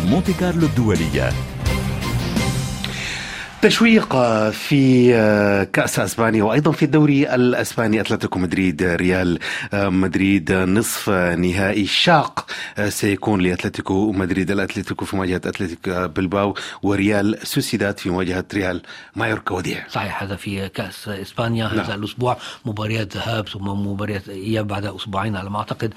مونتي كارلو الدولية. تشويق في آه، كأس أسبانيا وأيضا في الدوري الأسباني أتلتيكو مدريد ريال آه، مدريد نصف نهائي شاق آه، سيكون لأتلتيكو مدريد الأتلتيكو في مواجهة أتلتيكو بلباو وريال سوسيداد في مواجهة ريال مايوركا. وديع. صحيح هذا في كأس إسبانيا هذا نعم. الأسبوع مباريات ذهاب ثم مباريات إياب بعد أسبوعين على ما أعتقد.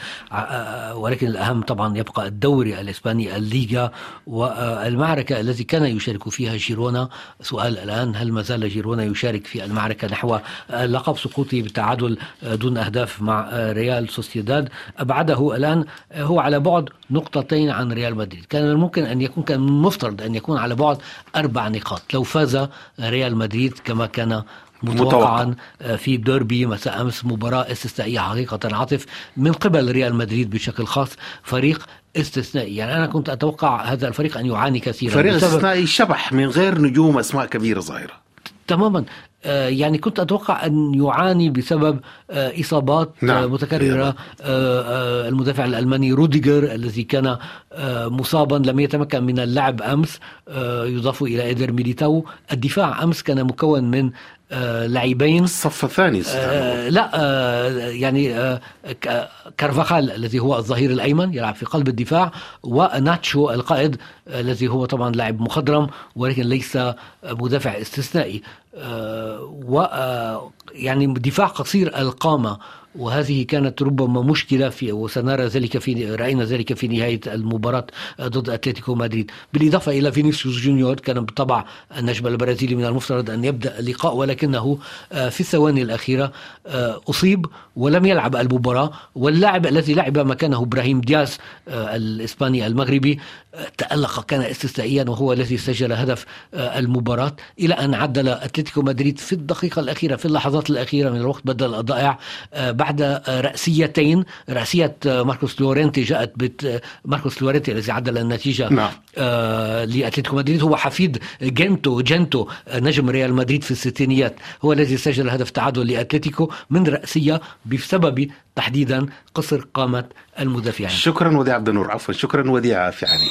ولكن الأهم طبعا يبقى الدوري الإسباني الليغا والمعركة التي كان يشارك فيها جيرونا السؤال الآن هل ما زال جيرونا يشارك في المعركة نحو لقب سقوطه بالتعادل دون أهداف مع ريال سوسيداد؟ أبعده الآن هو على بعد نقطتين عن ريال مدريد. كان من الممكن أن يكون كان المفترض أن يكون على بعد أربع نقاط. لو فاز ريال مدريد كما كان متوقعا في ديربي مساء أمس مباراة استثنائية حقيقة عاطف من قبل ريال مدريد بشكل خاص فريق استثنائي. يعني أنا كنت أتوقع هذا الفريق أن يعاني كثيرا فريق استثنائي شبح من غير نجوم أسماء كبيرة ظاهرة. تماما. آه، يعني كنت أتوقع أن يعاني بسبب آه، إصابات آه، نعم. متكررة المدافع الألماني روديجر الذي كان مصابا لم يتمكن من اللعب أمس يضاف إلى ايدر ميليتاو. الدفاع أمس كان مكون من آه لاعبين الصف الثاني آه لا آه يعني آه كارفاخال الذي هو الظهير الأيمن يلعب في قلب الدفاع وناتشو القائد الذي هو طبعا لاعب مخضرم ولكن ليس مدافع استثنائي. آه و آه، يعني دفاع قصير القامة وهذه كانت ربما مشكلة في وسنرى ذلك في رأينا ذلك في نهاية المباراة ضد أتلتيكو مدريد. بالإضافة إلى فينيسيوس جونيور كان بالطبع النجم البرازيلي من المفترض أن يبدأ اللقاء ولكنه آه، في الثواني الأخيرة آه، أصيب ولم يلعب المباراة. واللاعب الذي لعب مكانه إبراهيم دياز آه، الإسباني المغربي تألق كان استثنائيا وهو الذي سجل هدف المباراة إلى أن عدل أتلتيكو مدريد في الدقيقة الأخيرة في اللحظات الأخيرة من الوقت بدل الضائع بعد بعد رأسيتين رأسية ماركوس لورنتي جاءت بت ماركوس لورنتي الذي عدل النتيجة نعم. آه لأتلتيكو مدريد هو حفيد جنتو جنتو نجم ريال مدريد في الستينيات هو الذي سجل هدف تعادل لأتلتيكو من رأسية بسبب تحديدا قصر قامة المدافعين. شكرا وديع عبد النور. عفوا. شكرا وديع في علي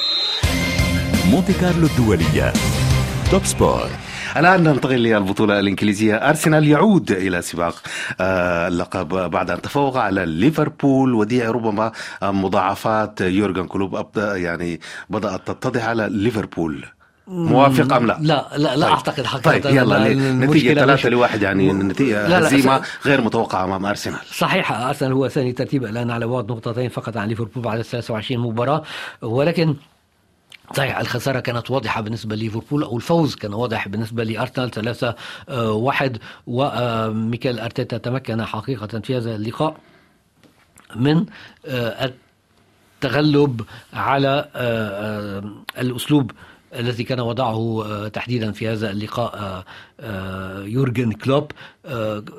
مونتي كارلو الدولية. Top Sport الآن ننتقل للبطولة الإنجليزية. أرسنال يعود إلى سباق آه، اللقب بعد أن تفوق على ليفربول. ودي ربما مضاعفات يورجن كلوب يعني بدأت تتضح على ليفربول. موافق أم لا؟ لا لا لا طيب. أعتقد حقيقة طيب يلا نتيجة 3 لواحد يعني نتيجة هزيمه غير متوقعة أمام أرسنال. صحيح أرسنال هو ثاني ترتيب الآن على بعد نقطتين فقط عن ليفربول بعد 23 مباراة. ولكن صحيح الخسارة كانت واضحة بالنسبة لليفربول أو الفوز كان واضح بالنسبة لأرسنال ثلاثة واحد. وميكيل أرتيتا تمكن حقيقة في هذا اللقاء من التغلب على الأسلوب الذي كان وضعه آه، تحديدا في هذا اللقاء آه، آه، يورجن كلوب.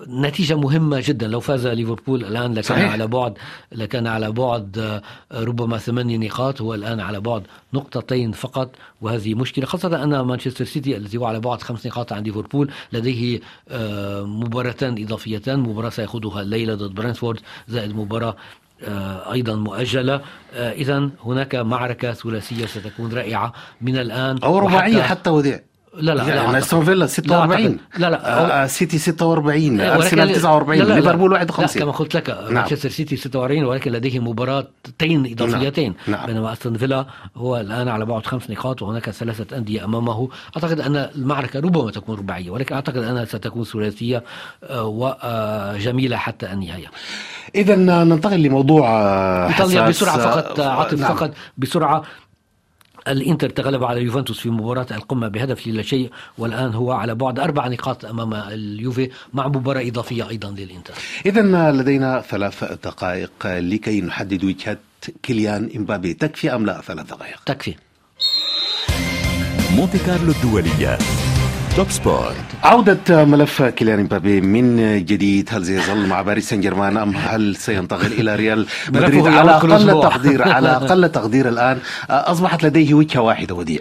نتيجة مهمة جدا. لو فاز ليفربول الآن لكان صحيح. على بعد لكان على بعد ربما ثمانية نقاط. هو الآن على بعد نقطتين فقط وهذه مشكلة خاصة أن مانشستر سيتي الذي هو على بعد خمس نقاط عن ليفربول لديه مباراتان إضافيتان. مباراة سيخوضها الليلة ضد برانفورد زائد مباراة آه، أيضا مؤجلة. آه، إذا هناك معركة ثلاثية ستكون رائعة. من الآن أو رباعية حتى وديع. لا لا يعني استون فيلا 46 لا لا آه سيتي 46 أرسنال 49 ليفربول 51 كما قلت لك نعم. مانشستر سيتي 46 ولكن لديه مباراتين إضافيتين نعم. نعم. بينما أستون فيلا هو الآن على بعد خمس نقاط وهناك ثلاثة أندية أمامه أعتقد أن المعركة ربما تكون رباعية ولكن أعتقد أنها ستكون ثلاثية آه، وجميله حتى النهاية اذا ننتقل لموضوع إيطاليا بسرعة فقط عاطف نعم. فقط بسرعة الإنتر تغلب على يوفنتوس في مباراة القمة بهدف لا شيء والآن هو على بعد أربع نقاط أمام اليوفي مع مباراة إضافية أيضا للإنتر. إذا لدينا ثلاث دقائق لكي نحدد وجهة كيليان إمبابي. تكفي أم لا ثلاث دقائق؟ تكفي. مونتي كارلو الدولية. Top Sport عودة ملف كيليان امبابي من جديد هل سيظل مع باريس سان جيرمان أم هل سينتقل إلى ريال مدريد؟ على أقل تقدير على أقل تقدير الآن أصبحت لديه وجهة واحدة وديع.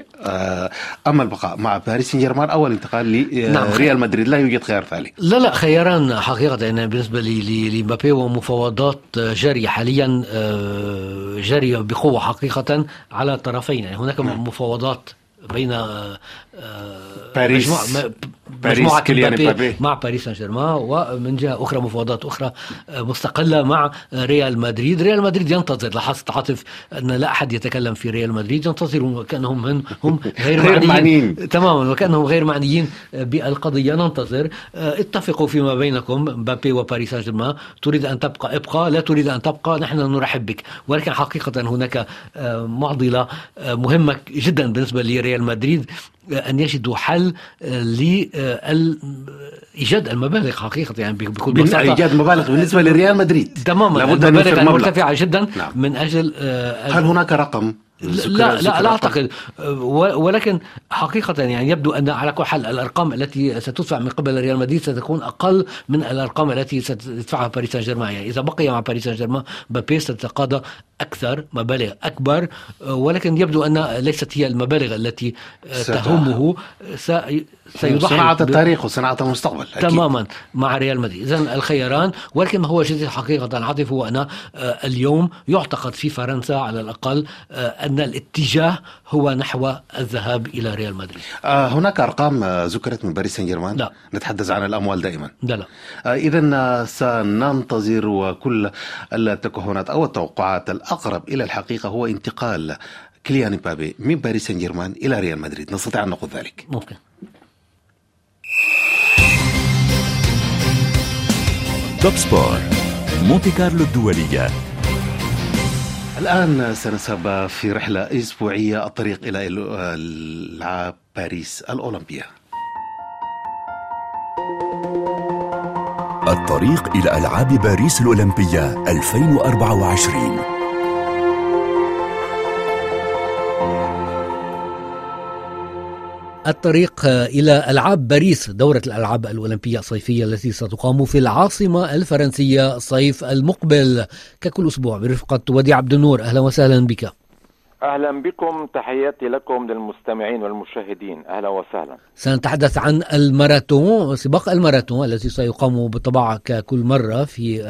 أما البقاء مع باريس سان جيرمان أو الانتقال لريال نعم. مدريد. لا يوجد خيار ثالث لا لا خياران حقيقة يعني بالنسبة لمبابي ومفاوضات جارية حاليا آه، جارية بقوة حقيقة على الطرفين يعني هناك نعم. مفاوضات بين آه، باريس. مجموعة مجموعة مبابي مع باريس سان جيرمان ومن جهة أخرى مفاوضات أخرى آه، مستقلة مع ريال مدريد. ريال مدريد ينتظر لاحظت عاطف أن لا أحد يتكلم في ريال مدريد ينتظرون وكأنهم هم, هم غير, غير معنيين. تماما وكأنهم غير معنيين بالقضية. ننتظر. آه، اتفقوا فيما بينكم مبابي وباريس سان جيرمان تريد أن تبقى ابقى لا تريد أن تبقى. نحن نرحب بك. ولكن حقيقة هناك معضلة مهمة جدا بالنسبة لريال مدريد. أن يجدوا حل لإيجاد المبالغ حقيقة يعني بكل بساطة. إيجاد مبالغ بالنسبة لريال مدريد. تماما لابد المبالغ مرتفعة جدا نعم. من أجل هل هناك رقم؟ لا لا لا أعتقد. ولكن حقيقة يعني يبدو أن على كل حال الأرقام التي ستدفع من قبل ريال مدريد ستكون أقل من الأرقام التي ستدفعها باريس سان جيرمان يعني إذا بقي مع باريس سان جيرمان مبابي ستتقاضى أكثر مبالغ أكبر. ولكن يبدو أن ليست هي المبالغ التي تهمه. سيضحي صناعة التاريخ وصناعة المستقبل أكيد. تماما مع ريال مدريد. إذا الخياران ولكن ما هو جديد حقيقة عاطف هو أن اليوم يعتقد في فرنسا على الأقل أن الاتجاه هو نحو الذهاب إلى ريال مدريد. آه هناك أرقام آه، ذكرت من باريس سان جيرمان. لا. نتحدث عن الأموال دائما. لا لا. آه إذا سننتظر وكل التكهنات أو التوقعات. الأقرب إلى الحقيقة هو انتقال كيليان مبابي من باريس سان جيرمان إلى ريال مدريد. نستطيع أن نقول ذلك. ممكن Top Sport مونتي كارلو الدولية الآن سنذهب في رحلة أسبوعية الطريق إلى ألعاب باريس الأولمبية. الطريق إلى ألعاب باريس الأولمبية 2024 الطريق إلى ألعاب باريس دورة الألعاب الأولمبية الصيفية التي ستقام في العاصمة الفرنسية الصيف المقبل. ككل أسبوع برفقة وديع عبد النور أهلا وسهلا بك. أهلا بكم. تحياتي لكم للمستمعين والمشاهدين. أهلا وسهلا. سنتحدث عن الماراثون سباق الماراثون الذي سيقام بالطبع ككل مرة في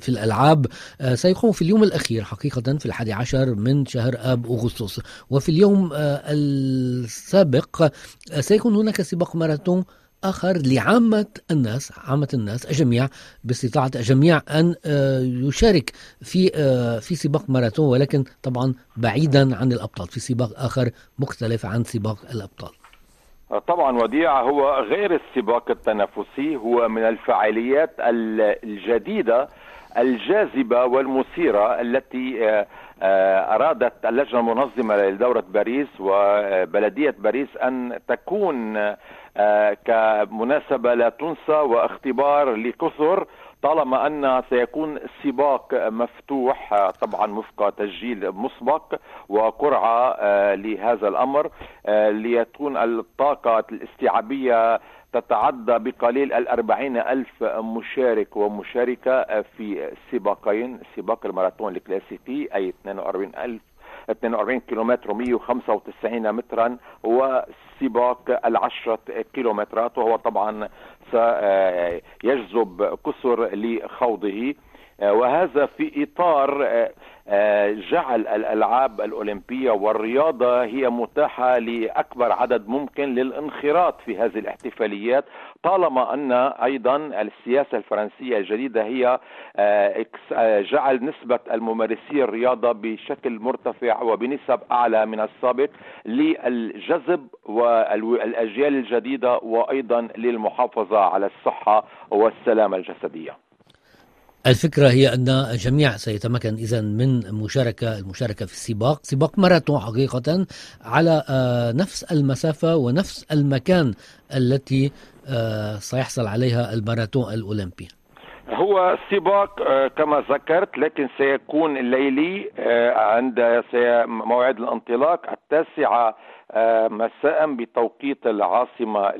في الألعاب. آه، سيقام في اليوم الأخير حقيقة في الحادي عشر من شهر آب أغسطس. وفي اليوم آه، السابق آه، سيكون هناك سباق ماراثون آخر لعامة الناس عامة الناس الجميع باستطاعة الجميع أن آه، يشارك في آه، في سباق ماراثون ولكن طبعا بعيدا عن الأبطال في سباق آخر مختلف عن سباق الأبطال. طبعا وديع هو غير السباق التنافسي هو من الفعاليات الجديدة الجاذبة والمثيرة التي آه، أرادت اللجنة المنظمة لدورة باريس وبلدية باريس أن تكون كمناسبة لا تنسى واختبار لكثر طالما أن سيكون السباق مفتوح طبعا وفق تسجيل مسبق وقرعة لهذا الأمر ليكون الطاقة الاستيعابية تتعدى بقليل الأربعين ألف مشارك ومشاركة في السباقين سباق الماراثون الكلاسيكي أي 42 ألف 42 كيلومتر و195 مترا وسباق العشرة كيلومترات وهو طبعا سيجذب كسر لخوضه. وهذا في إطار جعل الألعاب الأولمبية والرياضة هي متاحة لأكبر عدد ممكن للانخراط في هذه الاحتفاليات طالما أن أيضا السياسة الفرنسية الجديدة هي آه، آه، جعل نسبة الممارسي الرياضة بشكل مرتفع وبنسب أعلى من السابق للجذب والاجيال الجديدة وأيضا للمحافظة على الصحة والسلامة الجسدية. الفكرة هي أن الجميع سيتمكن إذا من مشاركة المشاركة في السباق. سباق ماراثون حقيقة على آه، نفس المسافة ونفس المكان التي آه، سيحصل عليها الماراثون الأولمبي. هو سباق آه، كما ذكرت لكن سيكون الليلي عند موعد الانطلاق التاسعة مساء بتوقيت العاصمة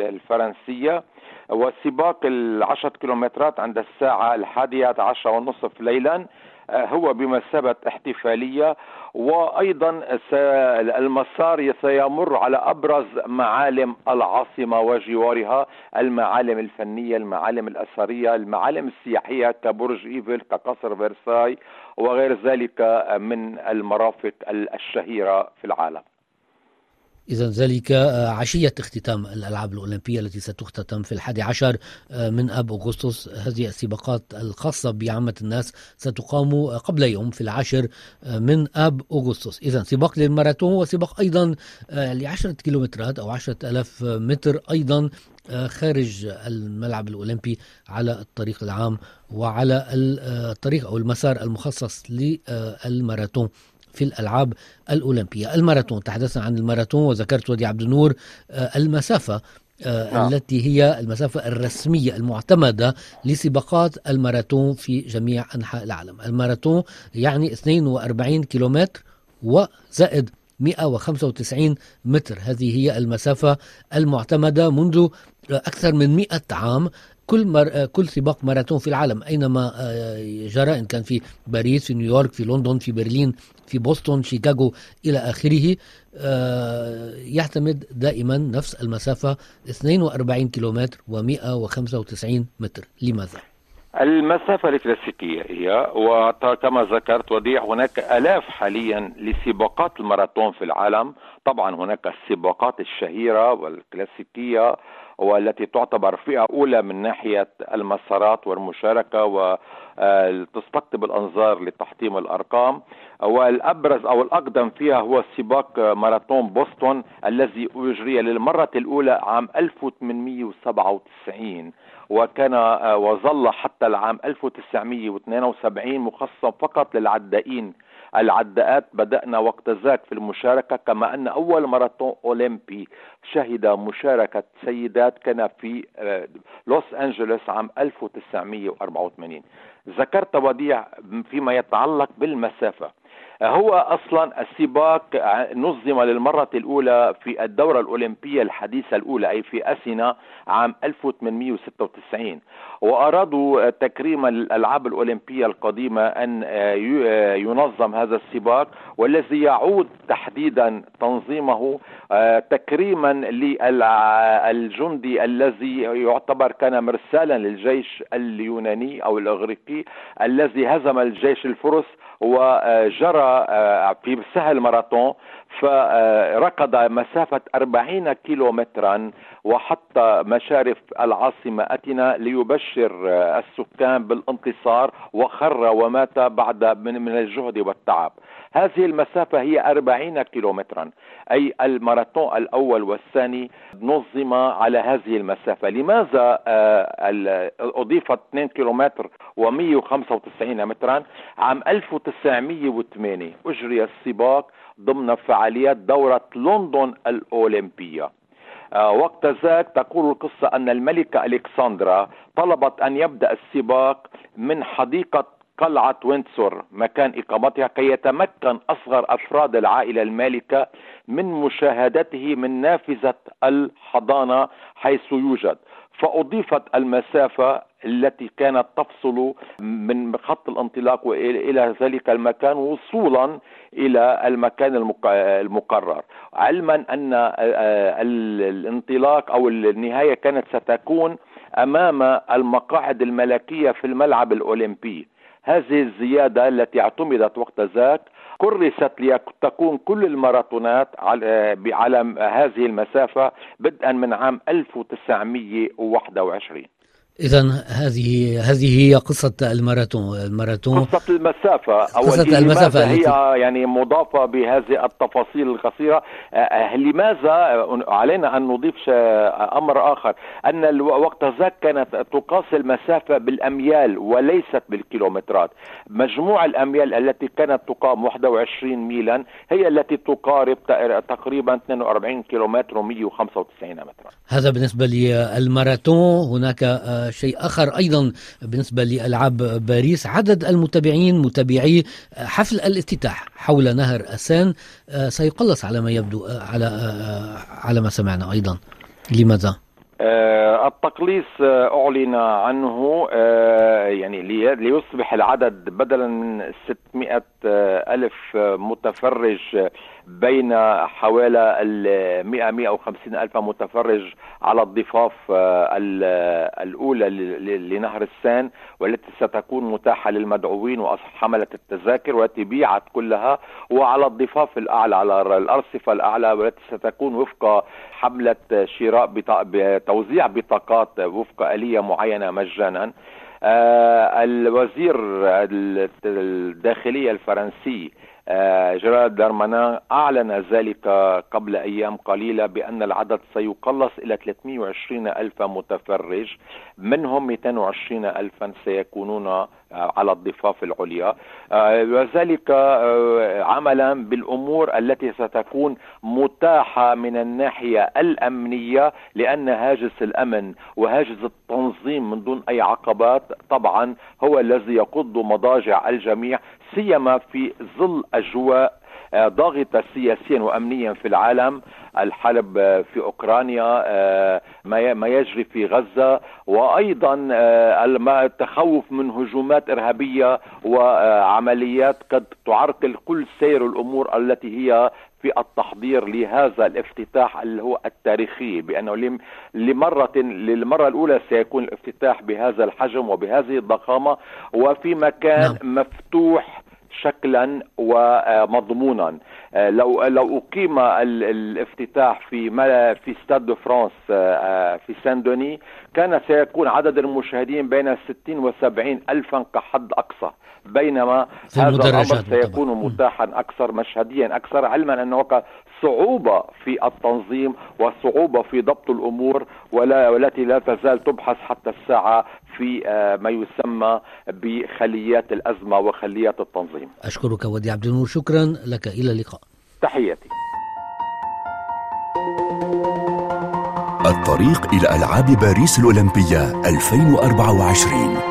الفرنسية. وسباق العشرة كيلومترات عند الساعة الحادية عشر ونصف ليلا آه، هو بمثابة احتفالية. وأيضا المسار سيمر على أبرز معالم العاصمة وجوارها المعالم الفنية المعالم الأثرية المعالم السياحية كبرج إيفل كقصر فرساي وغير ذلك من المرافق الشهيرة في العالم. إذا ذلك آه، عشية اختتام الألعاب الأولمبية التي ستختتم في الحادي عشر آه، من أب أغسطس هذه السباقات الخاصة بعامة الناس ستقام قبل يوم في العاشر آه، من أب أغسطس إذا سباق للماراثون وسباق أيضا لعشرة كيلومترات أو عشرة ألاف متر أيضا خارج الملعب الأولمبي على الطريق العام وعلى الطريق أو المسار المخصص للماراثون. في الألعاب الأولمبية. الماراثون تحدثنا عن الماراثون وذكرت ودي عبد النور آه، المسافة آه نعم. التي هي المسافة الرسمية المعتمدة لسباقات الماراثون في جميع أنحاء العالم. الماراثون يعني 42 كيلومتر وزائد 195 متر. هذه هي المسافة المعتمدة منذ أكثر من 100 عام. كل مر... كل سباق ماراثون في العالم أينما آه، جرى إن كان في باريس في نيويورك في لندن في برلين في بوسطن شيكاغو إلى آخره آه، يعتمد دائما نفس المسافة 42 كيلومتر و195 متر لماذا؟ المسافة الكلاسيكية هي وكما ذكرت وديع هناك آلاف حاليا لسباقات الماراثون في العالم طبعا هناك السباقات الشهيرة والكلاسيكية والتي تعتبر فئة أولى من ناحية المسارات والمشاركة وتستقطب الأنظار لتحطيم الأرقام. والأبرز أو الأقدم فيها هو سباق ماراثون بوسطن الذي أجري للمرة الأولى عام 1897 وكان وظل حتى العام 1972 مخصصا فقط للعدائين العداءات. بدأنا وقت ذاك في المشاركة كما أن أول ماراثون أولمبي شهد مشاركة سيدات كان في آه، لوس أنجلوس عام 1984 ذكرت وديع فيما يتعلق بالمسافة. هو أصلا السباق نظم للمرة الأولى في الدورة الأولمبية الحديثة الأولى أي في أثينا عام 1896 وأرادوا تكريم الألعاب الأولمبية القديمة أن ينظم هذا السباق والذي يعود تحديدا تنظيمه تكريما للجندي الذي يعتبر كان مرسالا للجيش اليوناني أو الأغريقي الذي هزم الجيش الفرس وجرى آه، في سهل ماراثون فركض مسافة 40 كيلو مترا وحتى مشارف العاصمة أتنا ليبشر السكان بالانتصار وخر ومات بعد من الجهد والتعب. هذه المسافة هي 40 كيلومترا. أي الماراثون الأول والثاني نظم على هذه المسافة. لماذا آه، أضيفت 2 كيلومتر و195 مترا؟ عام 1908 أجري السباق ضمن فعاليات دورة لندن الأولمبية. وقت ذاك تقول القصة أن الملكة ألكسندرا طلبت أن يبدأ السباق من حديقة قلعة وينسور مكان إقامتها كي يتمكن أصغر أفراد العائلة المالكة من مشاهدته من نافذة الحضانة حيث يوجد. فأضيفت المسافة التي كانت تفصل من خط الانطلاق إلى ذلك المكان وصولا إلى المكان المقرر. علما أن الانطلاق أو النهاية كانت ستكون أمام المقاعد الملكية في الملعب الأولمبي. هذه الزيادة التي اعتمدت وقت ذاك كرست لتكون كل الماراثونات على هذه المسافة بدءا من عام 1921 إذا هذه هذه هي قصة الماراثون. الماراثون قصة المسافة. أو قصة المسافة هي التي... يعني مضافة بهذه التفاصيل القصيرة؟ آه، آه، لماذا علينا أن نضيف أمر آخر؟ أن وقت ذاك كانت تقاس المسافة بالأميال وليست بالكيلومترات. مجموع الأميال التي كانت تقام 21 ميلا هي التي تقارب تقريبا 42 كيلومتر و195 مترا. هذا بالنسبة للماراثون. هناك آه، شيء آخر أيضا بالنسبة لألعاب باريس عدد المتابعين متابعي حفل الافتتاح حول نهر أسان آه، سيقلص على ما يبدو آه، على آه، على ما سمعنا أيضا لماذا؟ التقليص أعلن عنه يعني ليصبح العدد بدلا من 600 ألف متفرج بين حوالي ال 100 150 ألف متفرج على الضفاف آه، الأولى لنهر السان والتي ستكون متاحة للمدعوين وحملة التذاكر والتي بيعت كلها. وعلى الضفاف الأعلى على الأرصفة الأعلى والتي ستكون وفق حملة شراء بتوزيع بطاقات وفق آلية معينة مجانا. آه الوزير الداخلية الفرنسي آه، جراد دارمانا أعلن ذلك قبل أيام قليلة بأن العدد سيقلص إلى 320 ألف متفرج. منهم 220 ألفا سيكونون آه، على الضفاف العليا. آه، وذلك عملا بالأمور التي ستكون متاحة من الناحية الأمنية لأن هاجس الأمن وهاجس التنظيم من دون أي عقبات طبعا هو الذي يقض مضاجع الجميع. سيما في ظل أجواء آه، ضاغطة سياسيا وأمنيا في العالم. الحرب آه، في أوكرانيا آه، ما يجري في غزة. وأيضا التخوف من هجومات إرهابية وعمليات قد تعرقل كل سير الأمور التي هي في التحضير لهذا الافتتاح اللي هو التاريخي بأنه لمره للمرة الأولى سيكون الافتتاح بهذا الحجم وبهذه الضخامة وفي مكان نعم. مفتوح شكلا ومضمونا. آه، لو لو أقيم الافتتاح في في ستاد دو فرانس في سان دوني كان سيكون عدد المشاهدين بين 60 و 70 الفا كحد أقصى. بينما هذا الأمر سيكون متاحا أكثر مشهديا أكثر علما ان صعوبة في التنظيم وصعوبة في ضبط الأمور ولا والتي لا تزال تبحث حتى الساعة في آه، ما يسمى بخليات الأزمة وخليات التنظيم. أشكرك ودي عبد النور شكرا لك إلى اللقاء. تحياتي. الطريق إلى ألعاب باريس الأولمبية 2024